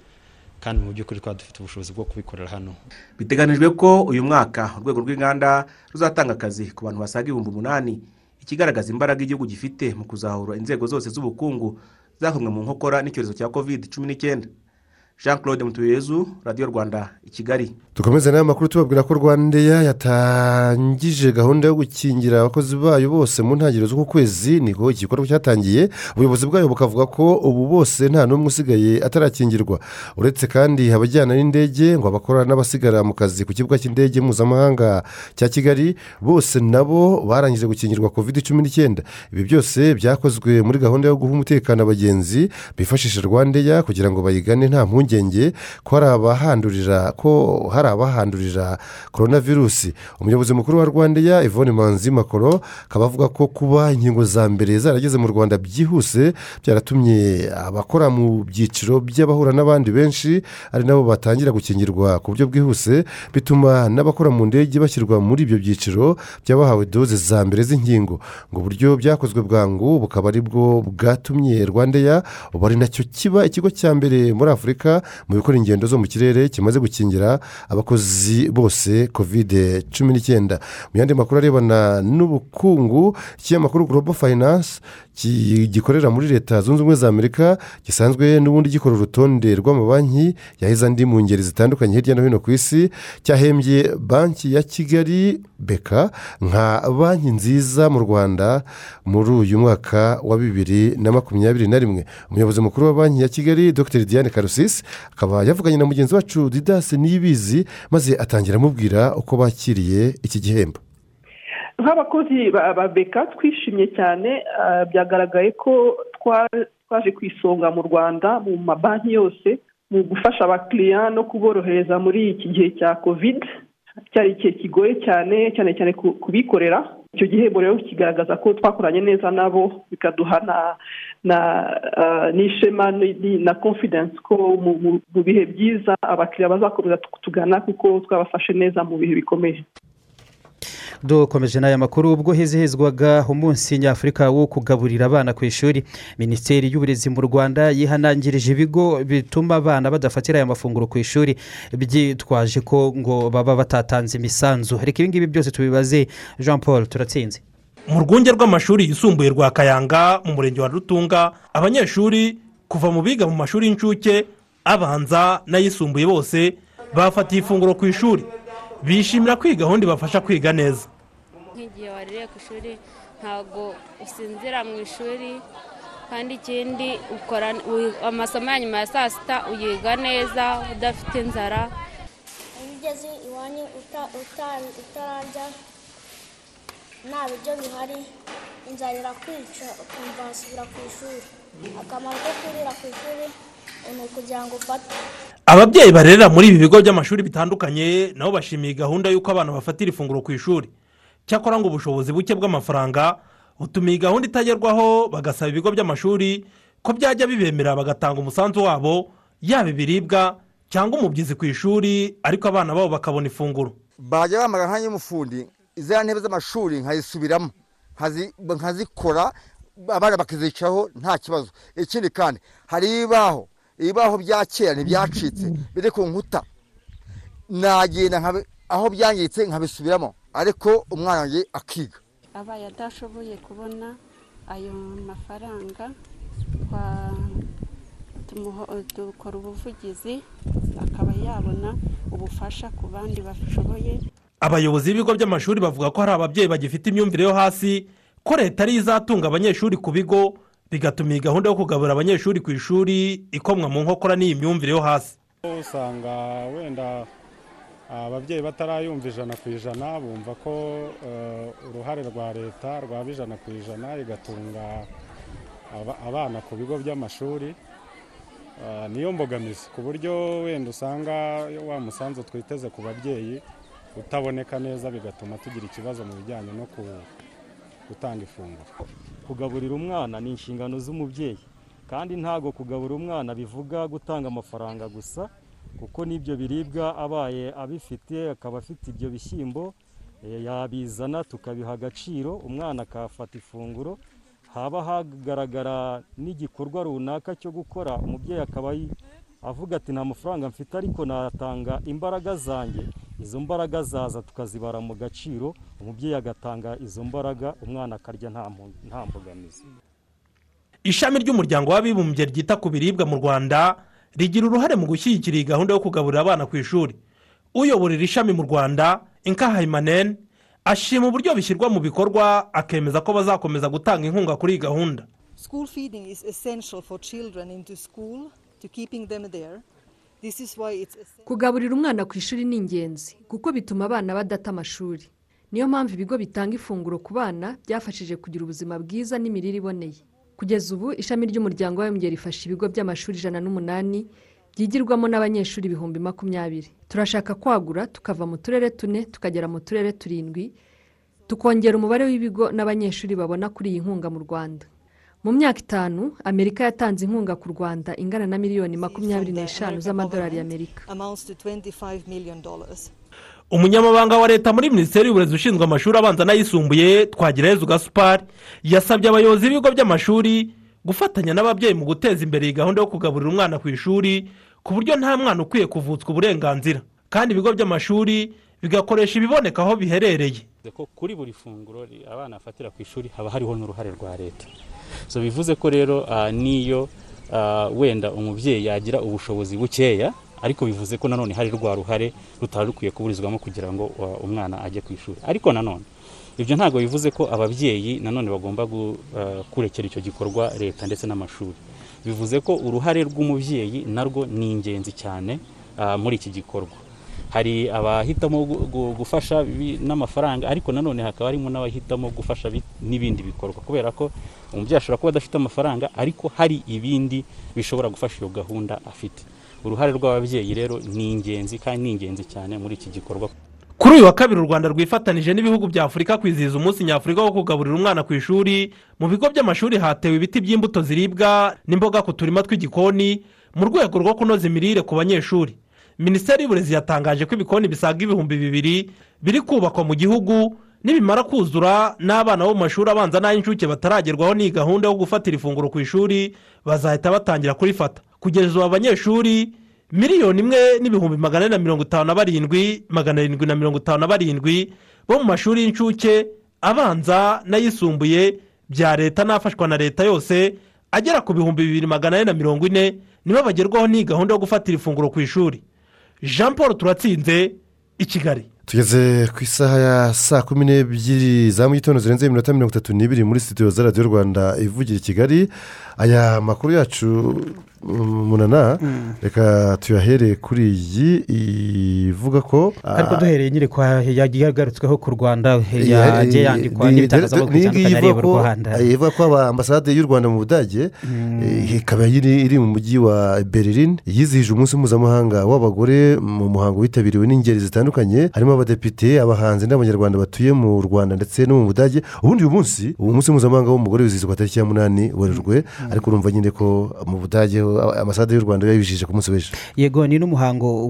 kandi mu by'ukuri twaba dufite ubushobozi bwo kubikorera hano. Biteganijwe ko uyu mwaka urwego rw'inganda ruzatanga akazi ku bantu basaga ibihumbi umunani. Ikigaragaza imbaraga igihugu gifite mu kuzahura inzego zose z'ubukungu zakomwe mu nkokora n'icyorezo cya covid cumi n'icyenda. Jean claude mutuyezu radiyo rwanda i kigali. Dukomeze n'aya makuru tubabwira ko rwandeya yatangije gahunda yo gukingira abakozi bayo bose mu ntangiriro z'uku kwezi niko iki gikorwa cyatangiye. Ubuyobozi bwayo bukavuga ko ubu bose nta n'umwe usigaye atarakingirwa. Uretse kandi abajyana n'indege ngo abakora n'abasigara mu kazi ku kibuga cy'indege mpuzamahanga cya kigali bose nabo barangije gukingirwa covid cumi n'icyenda. Ibi byose byakozwe muri gahunda yo guha umutekano abagenzi bifashisha rwandeya kugira ngo bayigane nta mpungenge ko hari abahandurira ko hari abahandurira korona virusi umuyobozi mukuru wa rwandeya yvonne manzi makoro akaba avuga ko kuba inkingo za mbere zarageze mu rwanda byihuse byaratumye abakora mu byiciro by'abahura n'abandi benshi ari nabo batangira gukingirwa ku buryo bwihuse bituma n'abakora mu ndege bashyirwa muri ibyo byiciro by'abahawe doze za mbere z'inkingo. Ngo uburyo byakozwe bwangu bukaba ari bwo bwatumye rwandeya ubu ari na cyo kiba ikigo cya mbere muri afurika mu bikora ingendo zo mu kirere kimaze gukingira abakozi bose kovide cumi n'icyenda mu yandi makuru arebana n'ubukungu ikinyamakuru finance ki- gikorera muri leta zunze ubumwe za amerika gisanzwe n'ubundi gikora urutonde rw'amabanki yahize andi mu ngeri zitandukanye hirya no hino ku isi cyahembye banki ya kigali beka nka banki nziza mu rwanda muri uyu mwaka wa bibiri na makumyabiri na rimwe. Umuyobozi mukuru wa banki ya kigali dr. Diane karusisi akaba yavuganye na mugenzi wacu didasi niyibizi maze atangira amubwira uko bakiriye iki gihembo. Nk'abakozi ba beka twishimye cyane ah, byagaragaye ko twa- twaje ku isonga mu rwanda mu mabanki yose mu gufasha abakiriya no kuborohereza muri iki gihe cya kovide cyari igihe kigoye cyane cyane cyane ku ku bikorera. Icyo gihembo rero kigaragaza ko twakoranye neza nabo bikaduha na ah, n'ishema ni- ni- na confidence ko mu- bihe byiza abakiriya bazakomeza kutugana kuko twabafashe neza mu bihe bikomeye. Dukomeje n'aya makuru ubwo hizihizwaga umunsi nyafurika wo kugaburira abana ku ishuri. Minisiteri y'uburezi mu rwanda yihanangirije ibigo bituma abana badafatira aya mafunguro ku ishuri. Byitwaje ko ngo baba batatanze imisanzu. Reka ibi ngibi byose tubibaze. Jean paul turatsinze. Mu rwunge rw'amashuri yisumbuye rwa kayanga mu murenge wa rutunga abanyeshuri kuva mu biga mu mashuri y'incuke abanza n'ayisumbuye bose bafatiye ifunguro ku ishuri. Bishimira ko iyi gahunda ibafasha kwiga neza. Nk'igihe waririye ku ishuri ntabwo usinzira mu ishuri kandi ikindi ukora amasomo ya nyuma ya saa sita uyiga neza udafite inzara. Iyo ugeze iwanyu uta- uta- utararya nta biryo bihari inzara irakwica ukumva wasubira ku ishuri. Akamaro ko kurira ku ishuri ni ukugira ngo ufate. Ababyeyi barerera muri ibi bigo by'amashuri bitandukanye nabo bashimiye gahunda y'uko abana bafatira ifunguro ku ishuri. Cyakora ngo ubushobozi buke bw'amafaranga butuma iyi gahunda itagerwaho bagasaba ibigo by'amashuri ko byajya bibemera bagatanga umusanzu wabo yaba ibiribwa cyangwa umubyizi ku ishuri ariko abana babo bakabona ifunguro. Bajya bambaga nka izo ntebe z'amashuri nkazisubiramo nkazi- nkazikora abana bakazicaraho nta kibazo. Ikindi kandi hari ibibaho ibibaho bya kera ntibyacitse biri ku nkuta. Nagenda aho byangiritse nkabisubiramo ariko umwana wanjye akiga. Abaye adashoboye kubona ayo mafaranga dukora ubuvugizi akaba yabona ubufasha ku bandi bashoboye. Abayobozi b'ibigo by'amashuri bavuga ko hari ababyeyi bagifite imyumvire yo hasi ko leta ariyo izatunga abanyeshuri ku bigo bigatuma iyi gahunda yo kugaburira abanyeshuri ku ishuri ikomwa mu nkokora n'iyi myumvire yo hasi. Usanga wenda ababyeyi batarayumva ijana ku ijana bumva ko eh, uruhare rwa leta rwaba ijana ku ijana igatunga aba- abana ku bigo by'amashuri. Eh, niyo mbogamizi. Ku buryo wenda usanga wa musanzu twiteze ku babyeyi utaboneka neza bigatuma tugira ikibazo mu bijyanye no gutanga ifunguro. Kugaburira umwana ni inshingano z'umubyeyi kandi ntabwo kugaburira umwana bivuga gutanga amafaranga gusa kuko n'ibyo biribwa abaye abifite akaba afite ibyo bishyimbo eh, yabizana tukabiha agaciro umwana akafata ifunguro haba hagaragara n'igikorwa runaka cyo gukora umubyeyi akaba avuga ati nta mafaranga mfite ariko natanga imbaraga zanjye. Izo mbaraga zaza tukazibara mu gaciro umubyeyi agatanga izo mbaraga umwana akarya nta mbogamizi. Ishami ry'umuryango w'abibumbye ryita ku biribwa mu rwanda rigira uruhare mu gushyigikira iyi gahunda yo kugaburira abana ku ishuri. Uyobora iri shami mu rwanda inka hayimanene ashima uburyo bishyirwa mu bikorwa akemeza ko bazakomeza gutanga inkunga kuri iyi gahunda. Kugaburira umwana ku ishuri ni ingenzi kuko bituma abana badata amashuri. Niyo mpamvu ibigo bitanga ifunguro ku bana byafashije kugira ubuzima bwiza n'imirire iboneye. Kugeza ubu ishami ry'umuryango w'abibumbye rifasha ibigo by'amashuri ijana n'umunani byigirwamo n'abanyeshuri ibihumbi makumyabiri. Turashaka kwagura tukava mu turere tune tukagera mu turere turindwi tukongera umubare w'ibigo n'abanyeshuri babona kuri iyi nkunga mu rwanda. Mu myaka itanu amerika yatanze inkunga ku rwanda ingana na miliyoni makumyabiri n'eshanu z'amadolari y'amerika. Amounts to $25 million. umunyamabanga wa leta muri minisiteri y'uburezi ushinzwe amashuri abanza n'ayisumbuye twagirayezu gasupari yasabye abayobozi b'ibigo by'amashuri gufatanya n'ababyeyi mu guteza imbere iyi gahunda yo kugaburira umwana ku ishuri ku buryo nta mwana ukwiye kuvutswa uburenganzira. Kandi ibigo by'amashuri bigakoresha ibiboneka aho biherereye. Kuri buri funguro abana bafatira ku ishuri haba hariho n'uruhare rwa leta. So bivuze ko rero ah, n'iyo ah, wenda umubyeyi yagira ubushobozi bukeya ariko bivuze ko nanone hari rwa ruhare rutari rukwiye kuburizwamo kugira ngo ah, umwana ajye ku ishuri. Ariko nanone ibyo ntabwo bivuze ko ababyeyi nanone bagomba kurekera icyo gikorwa leta ndetse n'amashuri. Bivuze ko uruhare rw'umubyeyi narwo ni ingenzi cyane muri iki gikorwa. Hari abahitamo gu- gu- gufasha n'amafaranga ariko nanone hakaba harimo n'abahitamo gufasha bi- n'ibindi bikorwa. Kubera ko umubyeyi ashobora kuba adafite amafaranga ariko hari ibindi bishobora gufasha iyo gahunda afite. Uruhare rw'ababyeyi rero ni ingenzi kandi ni ingenzi cyane muri iki gikorwa. Kuri uyu wa kabiri u rwanda rwifatanije n'ibihugu bya afurika kwizihiza umunsi nyafurika wo kugaburira umwana ku ishuri. Mu bigo by'amashuri hatewe ibiti by'imbuto ziribwa n'imboga ku turima tw'igikoni mu rwego rwo kunoza imirire ku banyeshuri. Minisiteri y'uburezi yatangaje ko ibikoni bisaga ibihumbi bibiri biri kubakwa mu gihugu nibimara kuzura n'abana bo mu mashuri abanza n'ay'incuke bataragerwaho n'iyi gahunda yo gufatira ifunguro ku ishuri bazahita batangira kurifata. Kugeza ubu abanyeshuri miliyoni imwe n'ibihumbi magana ane na mirongo itanu na barindwi magana arindwi na mirongo itanu na barindwi bo mu mashuri y'incuke abanza n'ayisumbuye bya leta n'afashwa na leta yose agera ku bihumbi bibiri magana ane na mirongo ine nibo bagerwaho n'iyi gahunda yo gufatira ifunguro ku ishuri. Jean paul turatsinze i kigali. Tugeze ku isaha ya saa kumi n'ebyiri za mu gitondo zirenze iminota mirongo itatu n'ibiri muri sitidiyo za radiyo rwanda ivugira i kigali. Aya makuru yacu mm, munana reka tuyahere kuri iyi ivuga ko ariko ah, duhereye nyine kwa yagarutsweho ku rwanda yagiye yandikwa ni- n'ibitangazamakuru ni- ni- bitandukanye areba u rwanda. eh, ivuga ko ambasade y'u rwanda mu budage eh, ikaba iri iri mu mujyi wa berlin yizihije umunsi mpuzamahanga w'abagore mu muhango witabiriwe n'ingeri zitandukanye harimo abadepite abahanzi n'abanyarwanda batuye mu rwanda ndetse no mu budage. Ubundi uyu munsi uwo munsi mpuzamahanga w'umugore wizihizwa tariki ya munani werurwe ariko urumva nyine ko mu budage ho, ambasade y'u rwanda yabijije ku munsi w'ejo. Yego ni n'umuhango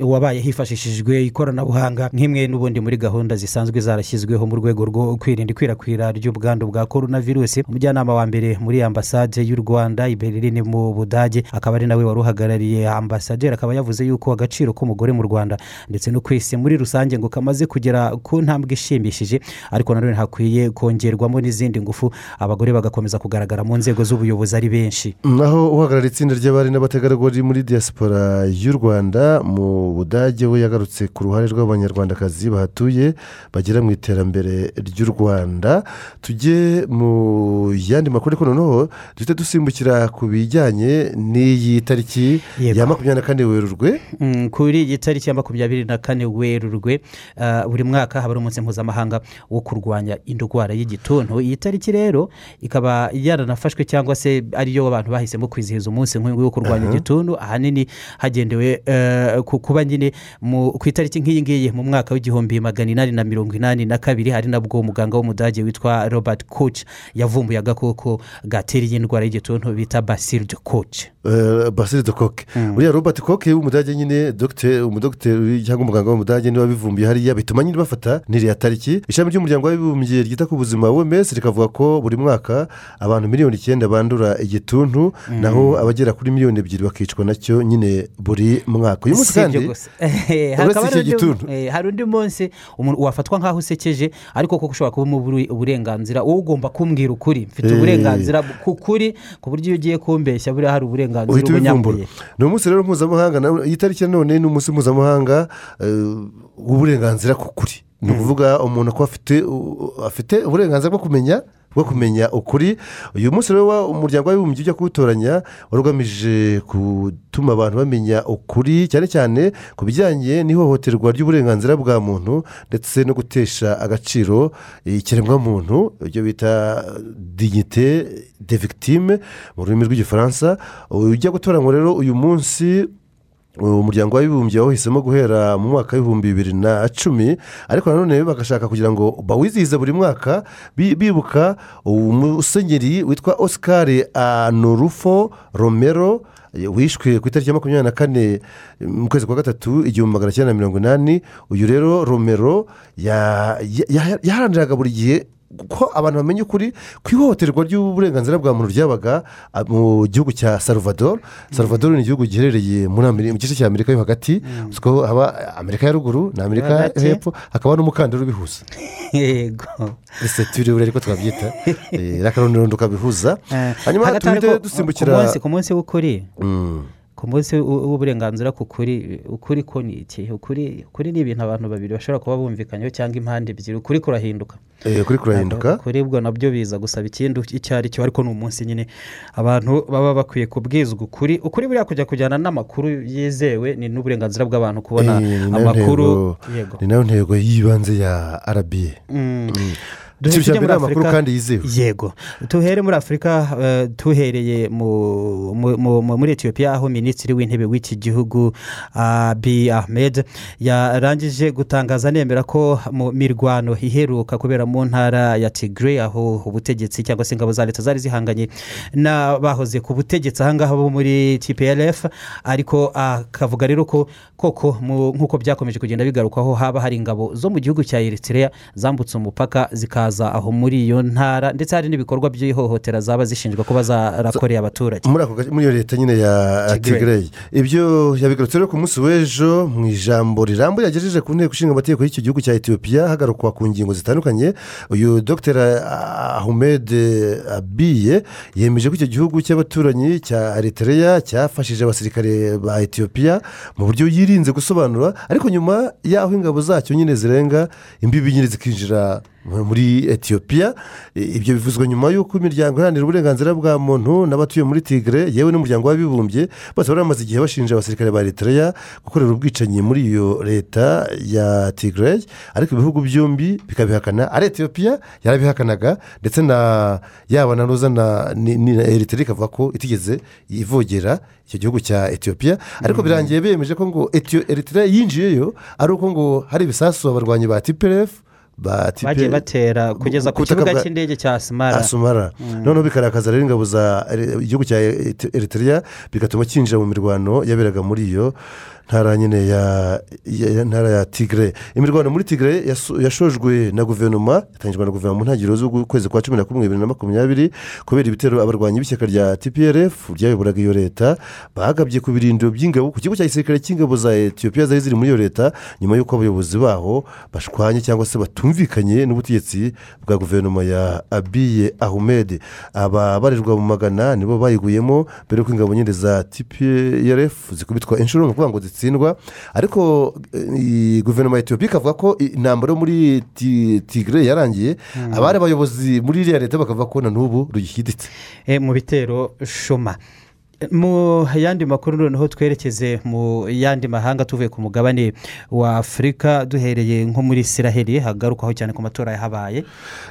wabaye hifashishijwe ikoranabuhanga nk'imwe n'ubundi muri gahunda zisanzwe zarashyizweho mu rwego rwo kwirinda ikwirakwira ry'ubwandu bwa korona virusi umujyanama wa mbere muri ambasade y'u rwanda i berlin mu budage akaba ari nawe wari uhagarariye ambasaderi akaba yavuze yuko agaciro k'umugore mu rwanda ndetse no ku isi muri rusange ngo kamaze kugera ku ntambwe ishimishije ariko nanone hakwiye kongerwamo n'izindi ngufu abagore bagakomeza kugaragara mu nzego z'ubuyobozi ari benshi. Naho uhagarariye itsinda ry'abari n'abategarugori muri diaspora y'u rwanda mu budage we yagarutse ku ruhare rw'abanyarwandakazi bahatuye bagera mu iterambere ry'u rwanda. Tujye mu yandi makuru ariko noneho duhita dusimbukira ku bijyanye n'iyi tariki ya makumyabiri na kane werurwe. Mm, kuri iyi tariki ya makumyabiri na kane werurwe ah, buri mwaka haba ari umunsi mpuzamahanga wo kurwanya indwara y'igituntu. Iyi tariki rero ikaba yaranafashwe cyangwa se ariyo abantu bahisemo kwizihiza umunsi nk'uyu nguyu wo kurwanya igituntu ahanini hagendewe eh, ku kuba nyine ku itariki nk'iyi ngiyi mu mwaka w'igihumbi magana inani na mirongo inani na kabiri hari nabwo umuganga w'umudage witwa robert koch yavumbuye agakoko gatera iyi ndwara y'igituntu bita basile de koch. Basile de koke uriya robert koke w'umudage nyine dogiteri umudogiteri cyangwa umuganga w'umudage ni we wabivumbuye hariya bituma nyine bafata n'iriya tariki. Ishami ry'umuryango w'abibumbye ryita ku buzima wms rikavuga ko buri mwaka abantu miliyoni icyenda bandura igituntu naho abagera kuri miliyoni ebyiri bakicwa na cyo nyine buri mwaka. Uyu munsi kandi uretse undi- gituntu hari undi munsi wafatwa nk'aho usekeje ariko koko ushobora kuba umubura uburenganzira wowe ugomba kumbwira ukuri. Mfite Eh. uburenganzira ku kuri ku buryo iyo ugiye kumbeshya buriya hari uburenganzira ubunyambuye ni umunsi rero mpuzamahanga iyi tariki nanone ni umunsi mpuzamahanga eh, w'uburenganzira ku kuri. Ni ukuvuga umuntu ko afite uburenganzira bwo kumenya bwo kumenya ukuri. Uyu munsi rero umuryango w'abibumbye ujya kuwutoranya wari ugamije gutuma abantu bamenya ukuri cyane cyane ku bijyanye n'ihohoterwa ry'uburenganzira bwa muntu ndetse no gutesha agaciro ikiremwamuntu ibyo bita dignite de victime mu rurimi rw'igifaransa. Ujya gutoranywa rero uyu munsi umuryango w'abibumbye wahisemo guhera mu mwaka w'ibihumbi bibiri na cumi ariko nanone bagashaka kugira ngo bawizihize buri mwaka bi- bibuka umusenyeri witwa oscar anurufo romero wishwe ku itariki ya makumyabiri na kane mu kwezi kwa gatatu igihumbi magana cyenda na mirongo inani. Uyu rero romero ya- ya- yaharaniraga buri gihe ko abantu bamenya ukuri ku ihohoterwa ry'uburenganzira bwa muntu ryabaga mu gihugu cya salvador. Salvador ni igihugu giherereye mu gice cya amerika yo hagati. Ko haba amerika ya ruguru na amerika hepfo hakaba n'umukandara ubihuza. Yego. Ese turiwe ariko twabyita eh, n'akarondondo kabihuza Eh, hanyuma ariko, dusimbukira ku munsi- ku munsi w'ukuri. Mm. Ku munsi w'u- w'uburenganzira ku kuri ukuri ko ni iki? Ukuri ukuri ni ibintu abantu babiri bashobora kuba bumvikanyeho cyangwa impande ebyiri. Ukuri kurahinduka. Eh, ukuri kurahinduka. ukuri bwo na byo biza gusaba ikindi icyo ari cyo ariko ni umunsi nyine. Abantu baba bakwiye kubwizwa ukuri. Ukuri buriya kujya kujyana n'amakuru yizewe ni n'uburenganzira bw'abantu kubona Eh, amakuru. ni na yo ntego y'ibanze ya arabiye Mm. ikintu Duhere muri amakuru kandi yizewe. Yego. Tuhere muri afurika eh, tuhereye mu- mu- mu- mu- muri etiyopiya aho minisitiri w'intebe w'iki gihugu abi ahmed yarangije gutangaza nemera ko mu mirwano iheruka kubera mu ntara ya tigre aho ubutegetsi cyangwa se ingabo za leta zari zihanganye n'abahoze ku butegetsi. Ahangaha bo muri tplf ariko akavuga rero ko koko nk'uko byakomeje kugenda bigarukwaho haba hari ingabo zo mu gihugu cya eritrea zambutse umupaka zikaza aho muri iyo ntara ndetse hari n'ibikorwa by'ihohotera zaba zishinjwa kuba zarakoreye abaturage. Muri iyo leta nyine ya tigray. Ibyo yabigarutse rero ku munsi w'ejo mu ijambo rirambuye yagejeje ku nteko ishinga amategeko y'icyo gihugu cya etiyopiya hagarukwa ku ngingo zitandukanye. Uyu dr ahmed abiye yemeje ko icyo gihugu cy'abaturanyi cya eritrea cyafashije abasirikare ba etiyopiya mu buryo yirinze gusobanura ariko nyuma y'aho ingabo zacyo nyine zirenga imbibi nyine zikinjira muri etiyopiya ibyo bivuzwa nyuma y'uko imiryango iharanira uburenganzira bwa muntu n'abatuye muri tigre yewe n'umuryango w'abibumbye bose bari bamaze igihe bashinja abasirikare ba eritrea gukorera ubwicanyi muri iyo leta ya tigre. Ariko ibihugu byombi bikabihakana. Ari etiyopiya yarabihakanaga ndetse na yaba na roza na eritrea ikavuga ko itigeze ivogera icyo gihugu cya etiyopiya ariko birangiye bemeje ko ngo eritrea yinjiyeyo ari uko ngo hari ibisasu abarwanyi ba tiperefu bagiye batera kugeza ku kibuga cy'indege cya asumara Mm. noneho bikarakaza rero ingabo za igihugu cya eritrea bigatuma cyinjira mu mirwano yaberaga muri iyo. Ntara nyine ya ntara ya tigre. Imirwano muri tigre yashojwe na guverinoma yatangijwe na guverinoma mu ntangiriro z'ukwezi kwa cumi na kumwe bibiri na makumyabiri kubera ibitero abarwanyi b'ishyaka rya tplf ryayoboraga iyo leta bagabye ku birindiro by'ingabo ku kigo cya gisirikare cy'ingabo za etiyopiya zari ziri muri iyo leta nyuma y'uko abayobozi baho bashwanye cyangwa se batumvikanye n'ubutegetsi bwa guverinoma ya abiye ahmed. Ababarirwa mu magana nibo bayiguyemo mbere y'uko ingabo nyine za tplf zikubitwa inshuro ni ukuvuga ngo zitsindwa ariko eh, guverinoma ya etiyopiya ikavuga ko intambara yo muri Ti- tigre yarangiye. Mm. abari abayobozi muri iriya leta bakavuga ko na n'ubu rugishyiditse Eh, mu bitero shoma. Mu yandi makuru noneho twerekeze mu yandi mahanga tuvuye ku mugabane wa afurika duhereye nko muri isiraheli hagarukwaho cyane ku matora yahabaye.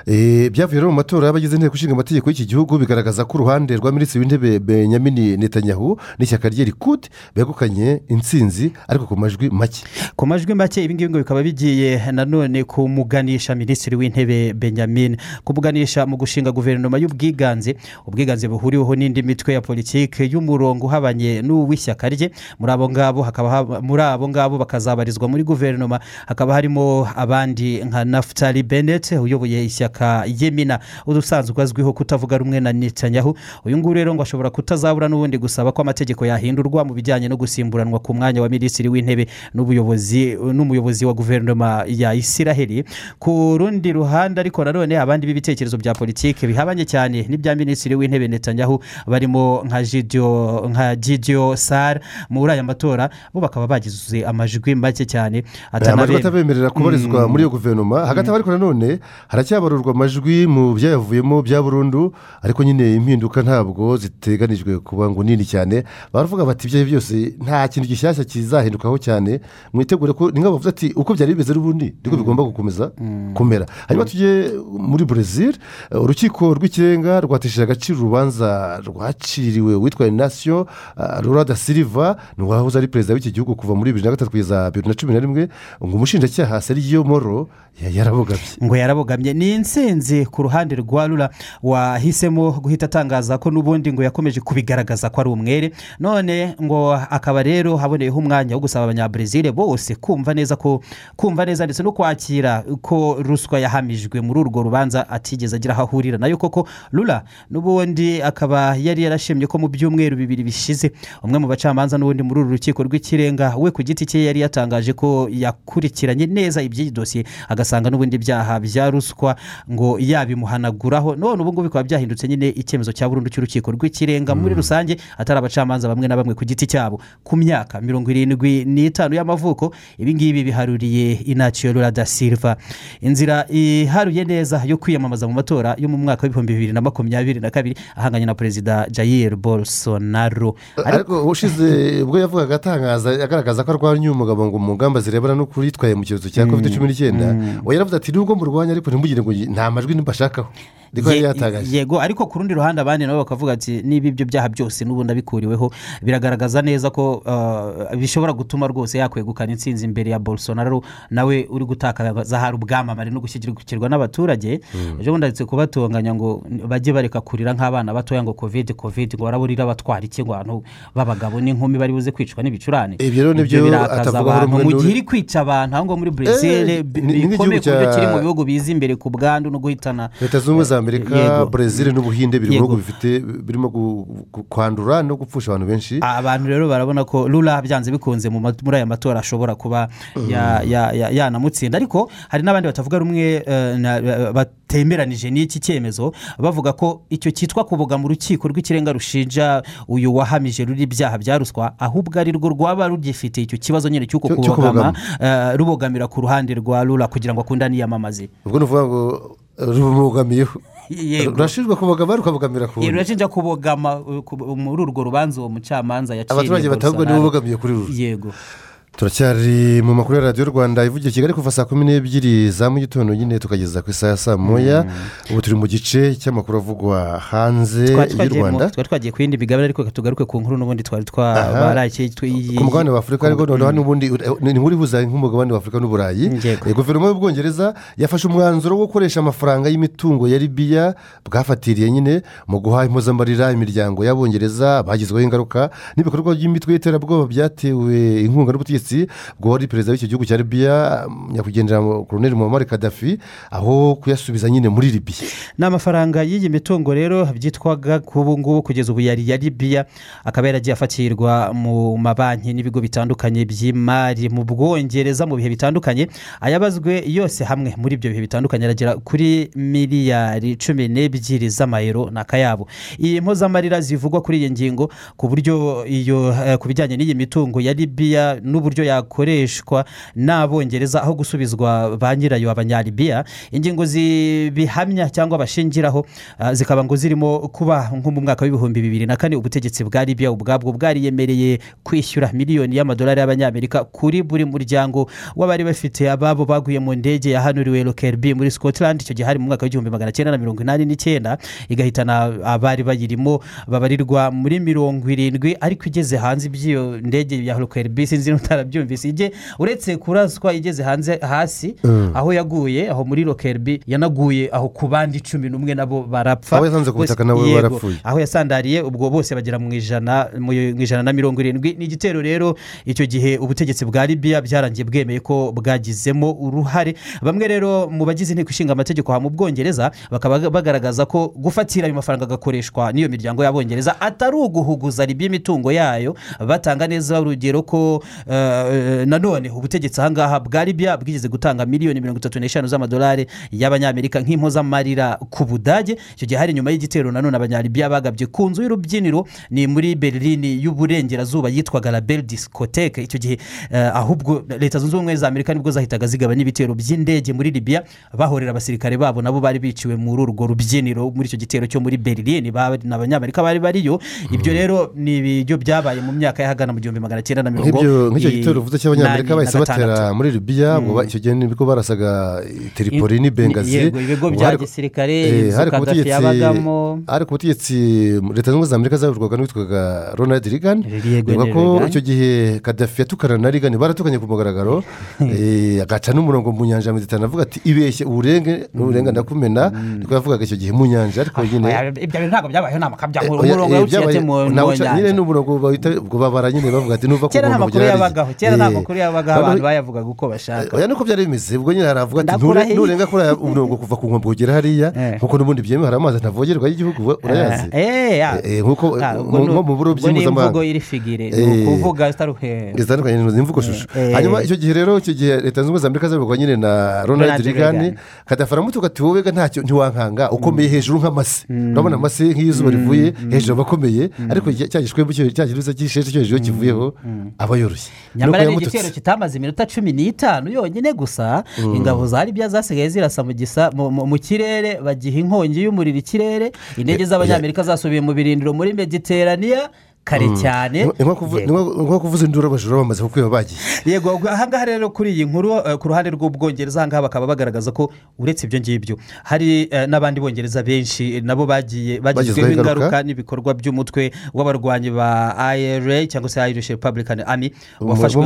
Eh, byavuye rero mu matora y'abagize inteko ishinga amategeko y'iki gihugu bigaragaza ko uruhande rwa minisitiri w'intebe benyamini netanyahu n'ishyaka rye rikude begukanye intsinzi ariko ku majwi make. Ku majwi make ibi ngibi ngo bikaba bigiye nanone kumuganisha minisitiri w'intebe benjamin kumuganisha mu gushinga guverinoma y'ubwiganze. Ubwiganze buhuriweho n'indi mitwe ya politiki y'umurongo uhabanye n'uw'ishyaka rye. Muri abo ngabo hakaba muri abo ngabo bakazabarizwa muri guverinoma hakaba harimo abandi nka naftali bennett uyoboye ishyaka yemina udusanzwe azwiho kutavuga rumwe na netanyahu. Uyu nguyu rero ngo ashobora kutazabura n'ubundi gusaba ko amategeko yahindurwa mu bijyanye no gusimburanwa ku mwanya wa minisitiri w'intebe n'ubuyobozi n'umuyobozi wa guverinoma ya isiraheli. Ku rundi ruhande ariko nanone abandi b'ibitekerezo bya politiki bihabanye cyane n'ibya minisitiri w'intebe netanyahu barimo nka jidiyo nka jidiyo sara muri aya matora bo bakaba bagize amajwi make cyane aya majwi atanabe- atabemerera kubarizwa Mm. muri iyo guverinoma. Hagati aho ariko nanone haracyabarurwa amajwi mu byayavuyemo bya burundu ariko nyine impinduka ntabwo ziteganijwe kuba ngo nini cyane. Baravuga bati ibyo byose nta kintu gishyashya kizahindukaho cyane. Mwitegure ko ni nk'aho bavuze ati uko byari bimeze n'ubundi niko bigomba gukomeza kumera. Hanyuma tujye muri brezil eh, urukiko rw'ikirenga rwatesheje agaciro urubanza rwaciriwe witwa inasiyo rura da siliva ni uwahoze ari perezida w'iki gihugu kuva muri bibiri na gatatu kugeza bibiri na cumi na rimwe ngo umushinjacyaha seriyo moro ya- yarabogamye ngo yarabogamye ni insinzi ku ruhande rwa rura wahisemo guhita atangaza ko n'ubundi ngo yakomeje kubigaragaza ko ari umwere. None ngo akaba rero haboneyeho umwanya wo gusaba abanyabrezil bose kumva neza ko kumva neza ndetse no kwakira ko ruswa yahamijwe muri urwo rubanza atigeze agira aho ahurira. Nayo koko rura n'ubundi akaba yari yarashimye ko mu byumweru bibiri bishize. Umwe mu bacamanza n'ubundi muri uru rukiko rw'ikirenga we ku giti cye yari yatangaje ko yakurikiranye neza iby'iyi dosiye agasanga n'ubundi byaha bya ruswa ngo yabimuhanaguraho. None ubu ngubu bikaba byahindutse nyine icyemezo cya burundu cy'urukiko rw'ikirenga muri rusange atari abacamanza bamwe na bamwe ku giti cyabo. Ku myaka mirongo irindwi n'itanu y'amavuko ibi ngibi biharuriye inaciyo rura da silva. Inzira iharuye neza yo kwiyamamaza mu matora yo mu mwaka w'ibihumbi bibiri na makumyabiri na kabiri ahanganye na perezida jair bolsonaro. Ariko ushize ubwo yavugaga atangaza agaragaza ko arwanya uyu mugabo ngo mu ngamba zirebana no kuritwaye mu cyorezo cya covid cumi n'icyenda we yaravuze ati nubwo murwanya ariko ntimugire ngo nta majwi mbashakaho yego ariko ku rundi ruhande abandi nabo bakavuga ati niba ibyo byaha byose n'ubundi abikuriweho biragaragaza neza ko uh, bishobora gutuma rwose yakwegukana intsinzi imbere ya bolsonaro nawe uri gutakaza hari ubwamamare no gushyigikirwa n'abaturage. Ejo bundi ndetse kubatonganya ngo bajye bareka kurira nk'abana batoya ngo kovide kovide ngo baraburira batwara iki ngo abantu b'abagabo n'inkumi bari buze kwicwa n'ibicurane. Ibyo rero ni byo birakaza abantu mu gihe iri kwica abantu aho ngaho muri brezil Eh, bikomeye ku buryo kiri mu bihugu biza imbere ku bwandu no guhitana leta zunze ubumwe za amerika Yego. brezil n'ubuhinde biri mu bihugu birimo kwandura no gupfusha abantu benshi. Abantu rero barabona ko rura byanze bikunze muri aya matora ashobora kuba ya- ya- ya- yanamutsinda. Ariko hari n'abandi batavuga rumwe eh, batemeranije n'iki cyemezo bavuga ko icyo cyitwa kubogama urukiko rw'ikirenga rushinja uyu wahamije ruri ibyaha bya ruswa ahubwo ari rwo rwaba rugifite icyo kibazo nyine cy'uko kubogama eh, rubogamira ku ruhande rwa rura kugira ngo akundane yiyamamaze ubwo ni ukuvuga ngo rumubogamiyeho Yego. rurashinjwa kubogama rukabogamira ku wundi rurashinja kubogama ku- muri urwo rubanza uwo mucamanza yaciriye abaturage batabwo nibo bogamiye kuri rura yego. Turacyari mu makuru ya radiyo rwanda ivugira kigali kuva saa kumi n'ebyiri za mu gitondo nyine tukageza ku isaha ya saa moya. Ubu turi mu gice cy'amakuru avugwa hanze y'u rwanda. twari twagiye ku yindi migabane ariko tugaruke ku nkuru n'ubundi twari twabaraye ku mugabane wa afurika ariko noneho n'ubundi ni inkuru ihuza nk'umugabane wa afurika n'uburayi. Eh, guverinoma y'ubwongereza yafashe umwanzuro wo gukoresha amafaranga y'imitungo ya libiya bwafatiriye nyine mu guha impozamarira imiryango y'abongereza bagizweho ingaruka n'ibikorwa by'imitwe y'iterabwoba byatewe inkunga n'ubutegetsi bwo wari perezida w'icyo gihugu cya libiya nyakwigendera koroneri muhammad kadafi aho kuyasubiza nyine muri libiya ni amafaranga y'iyi mitungo rero byitwaga k'ubu ngubu kugeza ubu yari ya libiya akaba yaragiye afatirwa mu mabanki n'ibigo bitandukanye by'imari. Mu bwongereza mu bihe bitandukanye ayabazwe yose hamwe muri ibyo bihe bitandukanye aragera kuri miliyari cumi n'ebyiri z'amayero ni akayabo. Iyi mpozamarira zivugwa kuri iyi ngingo ku buryo iyo eh, ku bijyanye n'iyi mitungo ya libiya n'uburyo yakoreshwa n'abongereza aho gusubizwa ba nyirayo abanyalibiya ingingo zibihamya cyangwa bashingiraho ah, zikaba ngo zirimo kuba nko mu mwaka w'ibihumbi bibiri na kane ubutegetsi bwa libiya ubwabwo bwariyemereye kwishyura miliyoni y'amadolari y'abanyamerika kuri buri muryango w'abari bafite ababo baguye mu ndege yahanuriwe lokerbi muri scotland. Icyo gihe hari mu mwaka w'igihumbi magana cyenda na mirongo inani n'icyenda igahitana abari bayirimo babarirwa muri mirongo irindwi ariko igeze hanze iby'iyo ndege ya lokerbi sinzi niba utarabyumvise ijye uretse kuraswa igeze hanze hasi Mm. aho yaguye aho muri lokerbi yanaguye aho ku bandi cumi n'umwe nabo barapfa. Abo yasanze ku butaka nabo barapfuye. aho yasandariye ubwo bose bagera mu ijana mu ijana na mirongo irindwi. Ni igitero rero icyo gihe ubutegetsi bwa libiya byarangiye bwemeye ko bwagizemo uruhare. Bamwe rero mu bagize inteko ishinga amategeko mu bwongereza bakaba bagaragaza ko gufatira ayo mafaranga agakoreshwa n'iyo miryango y'abongereza atari uguhuguza libiya imitungo yayo. Batanga neza urugero ko eh, nanone ubutegetsi ahangaha bwa libiya bwigeze gutanga miliyoni mirongo itatu n'eshanu z'amadolari y'abanyamerika nk'impozamarira ku budage. Icyo gihe hari nyuma y'igitero nanone abanyalibiya bagabye ku nzu y'urubyiniro ni muri berlin y'uburengerazuba yitwaga label discotheque icyo gihe eh, ahubwo leta zunze ubumwe za amerika ni bwo zahitaga zigaba n'ibitero by'indege muri libiya bahorera abasirikare babo nabo bari biciwe muri urwo rubyiniro. Muri icyo gitero cyo muri berlin ni abanyamerika bari bariyo. Ibyo rero ni ibyo byabaye mu myaka y'ahagana mu gihumbi magana cyenda na mirongo nk'ibyo nk'icyo i- gitero uvuze cy'abanyamerika inani bahise batera muri libiya ba- icyo gihe ni bwo barasaga tripoli I- n'ibengazi yego, ibigo bya gisirikare, eh, inzu yabagamo. hari ku butegetsi leta zunze ubumwe za amerika zayoborwaga n'uwitwaga ronald reagan. Bivuga ni ko icyo gihe kadafi yatukana na reagan baratukanye ku mugaragaro. Eh, agaca n'umurongo mu nyanja ya mediterane avuga ati ibeshye uburenge n'uburenga ndakumena. Niko yavugaga icyo gihe mu nyanja ariko nyine Oya, ibyo bintu ntabwo byabayeho ni amakabya Eh, oya, umurongo byabaye- mu nawuca- nyine nyanja. ni umurongo ubwo babara nyine bavuga ati nuva ku kera nta yabagaho kera nta Eh, makuru yabagaho noneho- abantu bayavugaga uko bashaka. Oya nuko byari bimeze. Ubwo nyine haravuga ati Ndakurahiye. "Nture- nurenga kuri aya umurongo kuva ku nkombe ugera hariya. Nkuko n'ubundi byemewe hari amazi ntavogerwa y'igihugu urayazi? Eh. Eh, eh, nk'uko Ah, nko mu burobyi ubwo ni mpuzamahanga imvugo iri figire ni Eh, ukuvuga zitandukanye ni imvugo shusho Eh. hanyuma icyo gihe rero icyo gihe leta zunze ubumwe za amerika zayoborwa nyine na ronald Reagan. kadafi aramutuka ati wowe ntacyo ntiwankanga. Ukomeye hejuru nk'amase urabona amase nk'izuba rivuye hejuru aba akomeye. Ariko cya gishwembu cya kiruza cy'isheshe cyo hejuru kivuyeho aba yoroshye. Nyamara ni igitero kitamaze iminota cumi n'itanu yonyine gusa Mm. ingabo za libiya zasigaye zirasa mu kirere bagiha inkongi y'umuriro ikirere indege z'abanyamerika zasubiye mu birindiro muri mediteraniya kare Mm. cyane. Nko kuvuza induru abajura bamaze kukwiba bagiye yego ahangaha rero kuri iyi nkuru eh, ku ruhande rw'ubwongereza ahangaha bakaba bagaragaza ko uretse ibyo ngibyo. Hari eh, n'abandi bongereza benshi eh, nabo bagiye bagizweho ingaruka. n'ibikorwa by'umutwe w'abarwanyi ba ira cyangwa se irish republican army Bo wafashwe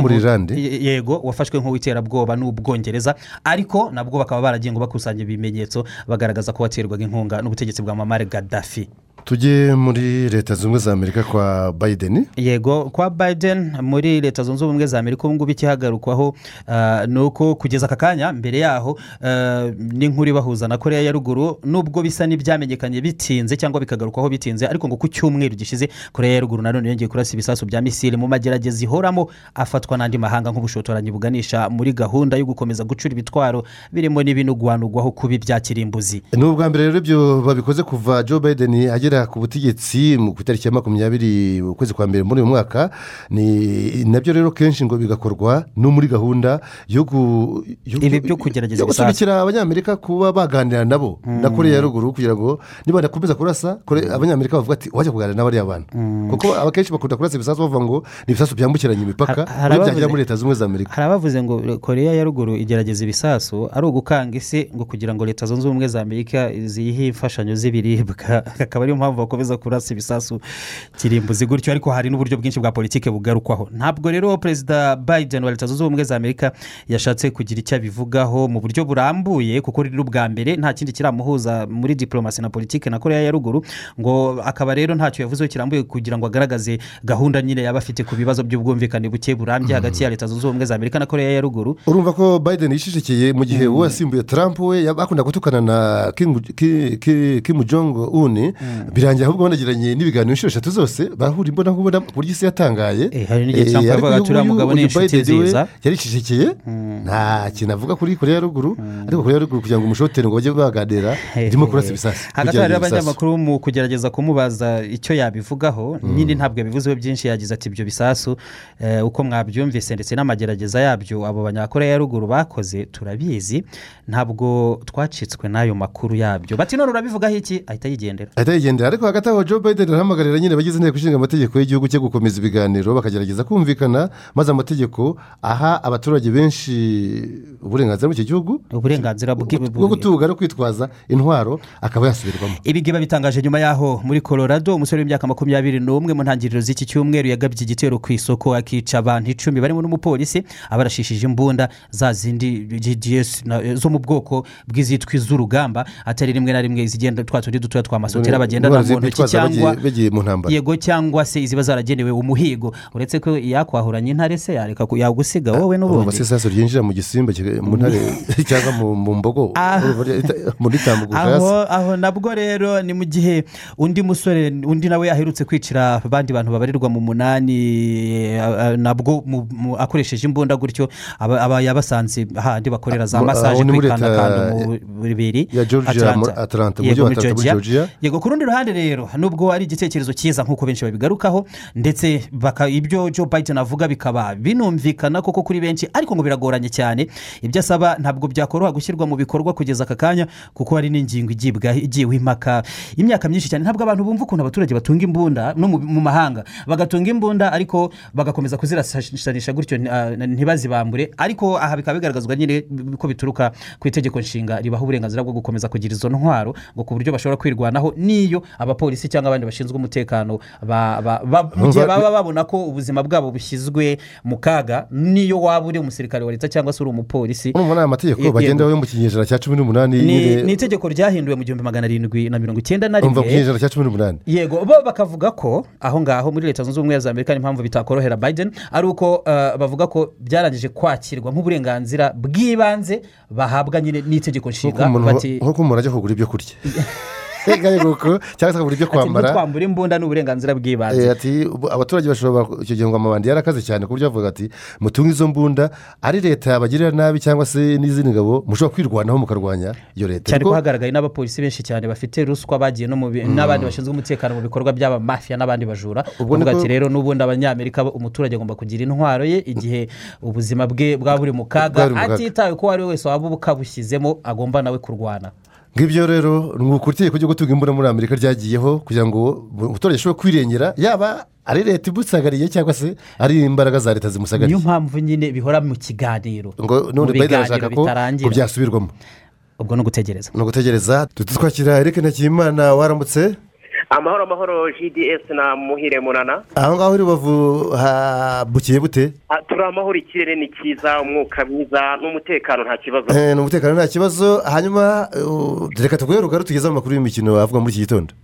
yego wafashwe nk'uw'iterabwoba n'ubwongereza. Ariko nabwo bakaba baragiye ngo bakusanya ibimenyetso bagaragaza ko waterwaga inkunga n'ubutegetsi bwa mamare gaddafi. Tujye muri leta zunze ubumwe za amerika kwa biden? Yego kwa biden muri leta zunze ubumwe za amerika ubu ngubu ikihagarukwaho ah, ni uko kugeza aka kanya mbere yaho ah, n'inkuru ibahuza na korea ya ruguru nubwo bisa n'ibyamenyekanye bitinze cyangwa bikagarukwaho bitinze ariko ngo ku cyumweru gishize korea ya ruguru nanone yongeye kurasa ibisasu bya misile mu magerageza ihoramo afatwa n'andi mahanga nk'ubushotoranyi buganisha muri gahunda yo gukomeza gucura ibitwaro birimo n'ibinugwanugwaho kuba ibya kirimbuzi. Ni ubwa mbere rero ibyo babikoze kuva joe biden agera ku butegetsi ku itariki ya makumyabiri ukwezi kwa mbere muri uyu mwaka ni na byo rero kenshi ngo bigakorwa no muri gahunda yo gusubikira abanyamerika kuba baganira nabo na korea ya ruguru kugira ngo niba badakomeza kurasa Kore- abanyamerika bavuga ati wajya kuganira n'abariya bantu. Kuko akenshi bakunda kurasa ibisasu bavuga ngo ni ibisasu byambukiranya imipaka iyo byagera muri leta zunze ubumwe za amerika. hari abavuze ngo korea ya ruguru igerageza ibisasu ari ugukanga isi ngo kugira ngo leta zunze ubumwe za amerika ziyihe imfashanyo z'ibiribwa. Akaba ariyo mpamvu bakomeza kurasa ibisasu kirimbuzi. Gutyo ariko hari n'uburyo bwinshi bwa politiki bugarukwaho. Ntabwo rero perezida biden wa leta zunze ubumwe za amerika yashatse kugira icyo abivugaho mu buryo burambuye kuko rero ubwa mbere nta kindi kiramuhuza muri diporomasi na politiki na korea ya ruguru ngo akaba rero ntacyo yavuzeho kirambuye kugira ngo agaragaze gahunda nyine yaba afite ku bibazo by'ubwumvikane buke burambye hagati ya leta zunze ubumwe za amerika na korea ya ruguru. Urumva ko biden yishishikeye mu gihe uwo yasimbuye trump we yaba akunda gutukana na Kim- Ki- Ki- birangira ahubwo banagiranye n'ibiganiro inshuro eshatu zose bahura imbonankubona ku buryo isi yatangaye. Hari n'igihe Eh, ariko yavugaga uyu turiya nguyu, mugabo ni inshuti nziza. yarishishikeye nta kintu avuga kuri korea ya ruguru. Ariko korea ya ruguru kugira ngo umushotere ngo bajye baganira irimo kurasa ibisasu hagati hari abanyamakuru mu kugerageza kumubaza icyo yabivugaho. Nyine ntabwo yabivuzeho byinshi yagize ati ibyo bisasu eh, uko mwabyumvise ndetse n'amagerageza yabyo abo banyakoreya ya ruguru bakoze turabizi. Ntabwo twacitswe n'ayo makuru yabyo. Bati none urabivugaho iki? Ahita yigendera. Ariko hagati aho joe biden arahamagarira nyine abagize inteko ishinga amategeko y'igihugu cye gukomeza ibiganiro bakagerageza kumvikana maze amategeko aha abaturage benshi uburenganzira muri iki gihugu uburenganzira bwo gutunga no kwitwaza intwaro akaba yasubirwamo. Ibi babitangaje nyuma y'aho muri colorado umusore w'imyaka makumyabiri n'umwe mu ntangiriro z'iki cyumweru yagabye igitero ku isoko akica abantu icumi. Barimo n'umupolisi abarashishije imbunda za zindi zo mu bwoko bw'izitwa iz'urugamba atari rimwe na rimwe izigenda twa tundi dutoya twa masotera bagendana mu ntoki cyangwa yego cyangwa se iziba zaragenewe umuhigo. Uretse ko yakwahuranye intare se yareka yagusiga wowe urumva n'ubundi. se isaso ryinjira mu gisimba mu ntare cyangwa mu mbogo. Ah. muri tambugushasi aho aho nabwo rero ni mu gihe undi musore undi nawe aherutse kwicira abandi bantu babarirwa mu munani eh, ah, nabwo akoresheje imbunda gutyo aba aba yabasanze hahandi bakorera za Mu- masaje kwikandakanda mu bibiri. mujyi yego wa muri Atlanta, muri Georgia. Georgia. yego ku rundi ruhande rero nubwo ari igitekerezo cyiza nk'uko benshi babigarukaho ndetse ibyo joe biden avuga bikaba binumvikana koko kuri benshi ariko ngo biragoranye cyane. Ibyo asaba ntabwo byakoroha gushyirwa mu bikorwa kugeza aka kanya kuko hari n'ingingo igiyeho impaka. Imyaka myinshi cyane ntabwo abantu bumva ukuntu abaturage batunga imbunda no mu, mahanga. Bagatunga imbunda ariko bagakomeza kuzirasanisha gutyo ah, ntibazibambure. Ariko aha bikaba bigaragazwa nyine ko bituruka ku itegeko nshinga ribaha uburenganzira bwo gukomeza kugira izo ntwaro ngo ku buryo bashobora kwirwanaho n'iyo abapolisi cyangwa abandi bashinzwe umutekano mu gihe baba babona ko ubuzima bwabo bushyizwe mu kaga n'iyo waba uri umusirikare wa leta cyangwa se uri umupolisi. Urumva ni amategeko Yego. bagendaho yo mu kinyejana cya cumi n'umunani ni itegeko ryahinduwe mu gihumbi magana arindwi na mirongo icyenda na rimwe. Kinyejana cya cumi n'umunani. Yego. Bo bakavuga ko aho ngaho muri leta zunze ubumwe za amerika impamvu bitakorohera biden ari uko uh, bavuga ko byarangije kwakirwa nk'uburenganzira bw'ibanze bahabwa nyine n'itegeko nshinga nk'uko umuntu ajya kugura ibyo kurya. Ngayo nguko, cyangwa se akagura ibyo ati kwambara. ntitwambure imbunda n'uburenganzira Eh, bw'ibanze ati ubu abaturage bashobora icyo gihe ngo amabandi yarakaze cyane ku buryo bavuga ati mutunge izo mbunda ari leta yabagirira nabi cyangwa se n'izindi ngabo mushobora kwirwanaho mukarwanya iyo leta. Cyane ko hagaragaye n'abapolisi benshi cyane bafite ruswa bagiye bi- n'abandi bashinzwe umutekano mu bikorwa by'abamafiya n'abandi bajura. Niko- ati rero n'ubundi abanyamerika umuturage agomba kugira intwaro ye igihe ubuzima bwe bwaba buri mu kaga. atitawe ko uwo ari we wese waba ukabushyizemo agomba nawe kurwana. Ngibyo rero ni uku itegeko ryo gutunga imbunda muri amerika ryagiyeho kugira ngo umuturage ashobore kwirengera yaba ari leta imusagariye cyangwa se ari imbaraga za leta zimusagariye. Niyo mpamvu nyine bihora mu kiganiro. Ngo none biganiro arashaka ko byasubirwamo ubwo ni ugutegereza ni ugutegereza twakira erike ntakiyimana waramutse. Amahoro amahoro gds na muhire munana. Aho ngaho i rubavu habukiye bute? Ah, turi amahoro ikirere ni cyiza umwuka mwiza n'umutekano nta kibazo. Eh, ni umutekano nta kibazo. Hanyuma reka tuguhe rugari tugezeho amakuru y'imikino avuga muri iki gitondo.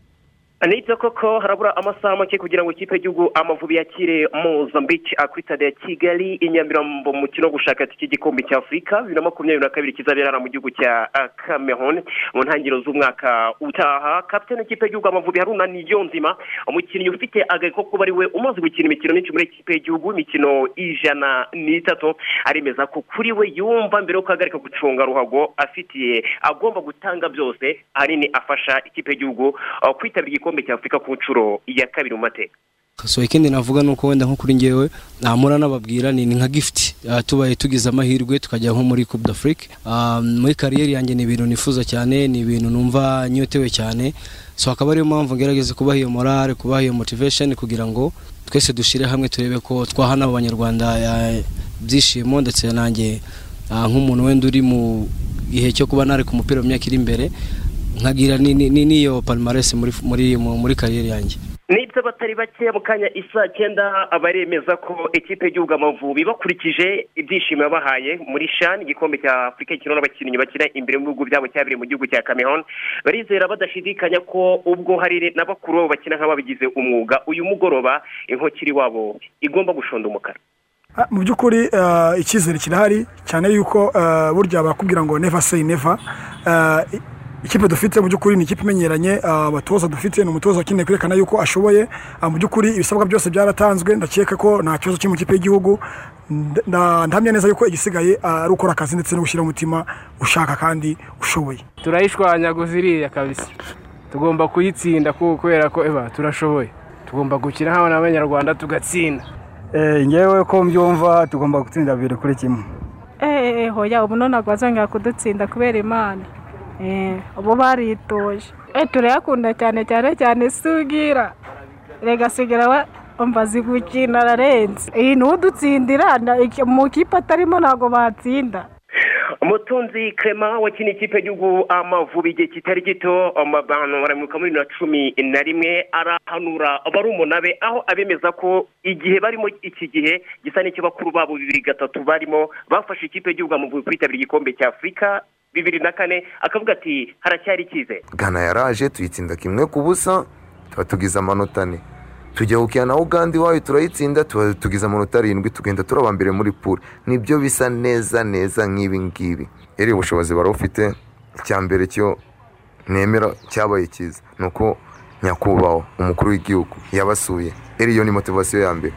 Ni byo koko harabura amasaha make kugira ngo ikipe y'igihugu amavubi yakire mozambique kuri stade ya kigali i nyamirambo mu mukino wo gushaka iki gikombe cya afurika bibiri na makumyabiri na kabiri kizabera mu gihugu cya ah, cameroon mu ntangiriro z'umwaka utaha. Kapitene w'ikipe y'igihugu amavubi haruna niyonzima umukinnyi ufite agahe ko kuba ari we umaze gukina imikino myinshi muri ikipe y'igihugu imikino ijana n'itatu. Aremeza ko kuri we yumva mbere yo guhagarika gucunga ruhago afitiye agomba gutanga byose ahanini afasha ikipe y'igihugu kwitabira igikombe cya afurika ku nshuro ya kabiri mu mateka. So ikindi navuga ni uko wenda nko kuri ngewe namura nababwira ni nka gifuti tubaye tugize amahirwe tukajya nko muri coupe d'afrique. Ah, muri kariyeri yanjye ni ibintu nifuza cyane ni ibintu numva nyotewe cyane. So akaba ariyo mpamvu ngerageza kubaha iyo morale kubaha iyo motivation kugira ngo twese dushyire hamwe turebe ko twaha n'abo banyarwanda ah, ibyishimo ndetse nanjye ah, nk'umuntu wenda uri mu gihe cyo kuba nari ku mupira mu myaka iri imbere nkagira ni- ni- ni- n'iyo palmarès muri muri muri kariyeri yanjye. Nibyo batari bake mu kanya isa cyenda baremeza ko ikipe y'igihugu amavubi bakurikije ibyishimo yabahaye muri shani igikombe cya afurika gikina n'abakinnyi bakina imbere mu bihugu byabo cyabereye mu gihugu cya cameroon. Barizera badashidikanya ko ubwo hari na bakuru babo bakina nk'ababigize umwuga uyu mugoroba inkokiri wabo igomba gushonda umukara. Ah, mu by'ukuri ah, icyizere kirahari cyane yuko ah, burya bakubwira ngo never say never. Ah, i- ikipe dufite mu by'ukuri ni ikipe imenyeranye ah, abatoza dufite ni umutoza wakeneye kwerekana yuko ashoboye. Ah, mu by'ukuri ibisabwa byose byaratanzwe ndakeka ko nta kibazo kiri mu kipe y'igihugu. Nda- nda- ndahamya neza yuko igisigaye ah, ari ukora akazi ndetse no gushyira umutima ushaka kandi ushoboye. Turayishwanyaguza iriya kabisa. Tugomba kuyitsinda ku- kubera ko eba turashoboye. Tugomba gukina hano n'abanyarwanda tugatsinda. Ngewe ko mbyumva tugomba gutsinda bibiri kuri kimwe. Eee hoya ubu none ntabwo bazongera kudutsinda kubera imana. Eh, ubu baritoje. Eh, turayakunda cyane cyane cyane sugira. Rega sigira we umva azi gukina ararenze. Iyi ni udutsindira mu kipe atarimo ntabwo batsinda. Umutunzi clement wakina ikipe y'igihugu amavubi igihe kitari gito abantu baramuka muri na cumi na rimwe arahanura. Barumuna be aho abemeza ko igihe barimo iki gihe gisa n'icyo bakuru babo bibiri gatatu barimo bafashe ikipe y'igihugu amavubi kwitabira igikombe cya afurika bibiri na kane akavuga ati haracyari icyizere gana yaraje tuyitsinda kimwe ku busa tuba tugize amanota ane. Tujya gukina na uganda iwayo turayitsinda tuba tugize amanota arindwi tugenda turaba mbere muri pure ni byo bisa neza neza nk'ibi ngibi. Rero ubushobozi barabufite icya mbere cyo nemera cyabaye cyiza ni uko nyakubahwa umukuru w'igihugu yabasuye. Rero iyo ni motivasiyo ya mbere.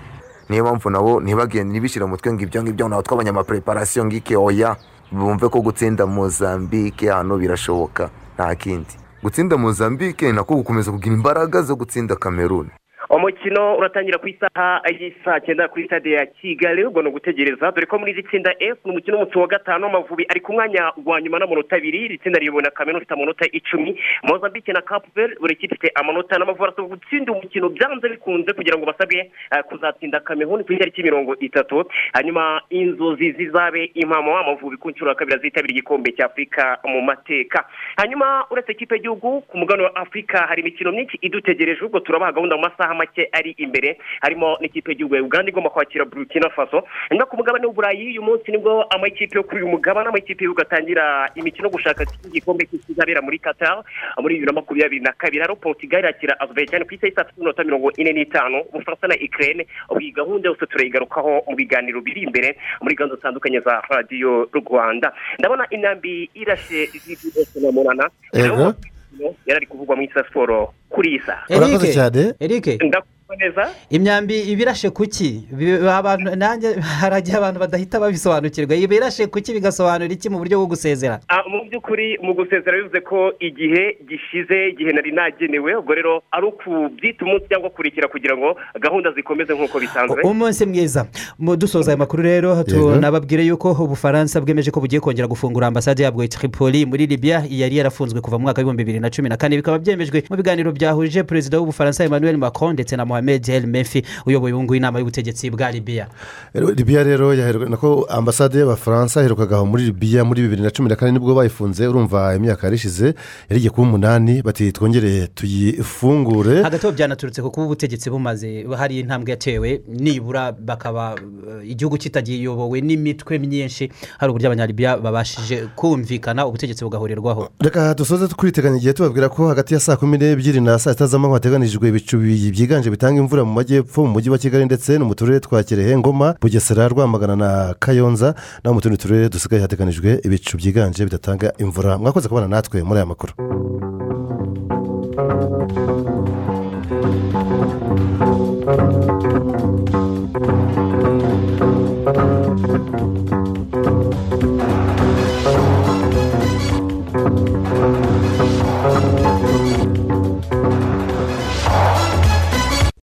Niyo mpamvu nabo ntibagende ntibishyire mu mutwe ngo ibyo ngibyo ntabwo twabonye amapreparasiyo ngike oya. Bumve ko gutsinda mozambique hano birashoboka nta kindi. Gutsinda mozambique ni nako gukomeza kugira imbaraga zo gutsinda cameroon. Umukino uratangira ku isaha y'isaa cyenda kuri stade ya kigali ubwo ni ugutegereza. Dore ko muri iri tsinda f ni umukino w'umunsi wa gatanu amavubi ari ku mwanya wa nyuma n'amanota abiri. Iri tsinda riyobowe na kamena ufite amanota icumi. Mozambique na capuvel buri kipe ifite amanota. N'amavubi arasabwa gutsinda umukino byanze bikunze kugira ngo basabwe eh, kuzatsinda kamehuni ku itariki mirongo itatu. Hanyuma inzozi zizabe impamo. Amavubi ku nshuro ya kabiri azitabira igikombe cya afurika mu mateka. Hanyuma uretse ikipe y'igihugu ku mugabane wa afurika hari imikino myinshi idutegereje ubwo turabaha gahunda mu masaha make ari imbere harimo n'ikipe y'igihugu ya uganda igomba kwakira burkina faso. Hanyuma ku mugabane w'uburayi uyu munsi ni bwo amakipe yo kuri uyu mugabane amakipe y'igihugu atangira imikino gushaka igikombe kizabera muri qatar muri bibiri na makumyabiri na kabiri. Hariho portugal irakira azerbaijan ku isaha y'isa tatu n'iminota mirongo ine n'itanu. Ubufaransa na ubu iyi gahunda yose turayigarukaho mu biganiro biri imbere muri gahunda zitandukanye za radiyo rwanda. Ndabona inambi irashe z'igihugu na munana. Yari ari kuvugwa mu isa siporo kuri saha Urakoze cyane. Eric imyambi ibirashe kuki? Bi- abantu nanjye haragiye abantu badahita babisobanukirwa. Ibirashe kuki bigasobanura iki mu buryo bwo gusezera? Ah, mu by'ukuri mu gusezera bivuze ko igihe gishize igihe nari nagenewe ubwo rero ari ukubyita umunsi cyangwa kurikira kugira ngo gahunda zikomeze nk'uko bisanzwe. Umunsi mwiza. Dusoza aya makuru rero tunababwire yuko ubufaransa bwemeje ko bugiye kongera gufungura ambasade yabwo tripoli muri libya. Yari yarafunzwe kuva mu mwaka w'ibihumbi bibiri na cumi na kane. Bikaba byemejwe mu biganiro byahuje perezida w'ubufaransa emmanuel macron ndetse na mohamed el mefi uyoboye ubu ngubu inama y'ubutegetsi bwa libiya libiya rero nako ambasade y'abafaransa yaherukaga aho muri libiya muri bibiri na cumi na kane ni bwo bayifunze urumva imyaka yari ishize yari igiye kuba umunani bati twongere tuyifungure. Hagati aho byanaturutse ku kuba ubutegetsi bumaze hari intambwe yatewe nibura bakaba eh, igihugu kitagiyobowe n'imitwe myinshi hari uburyo abanyalibiya babashije kumvikana ubutegetsi bugahurirwaho. Reka dusoze turiteganya igihe tubabwira ko hagati ya saa kumi n'ebyiri na saa sita z'amanywa hateganijwe ibicu bi- byiganje zitanga imvura mu majyepfo mu mujyi wa kigali ndetse no mu turere twa kirehe ngoma bugesera rwamagana na kayonza no mu tundi turere dusigaye hateganijwe ibicu byiganje bidatanga imvura. Mwakoze kubana natwe muri aya makuru.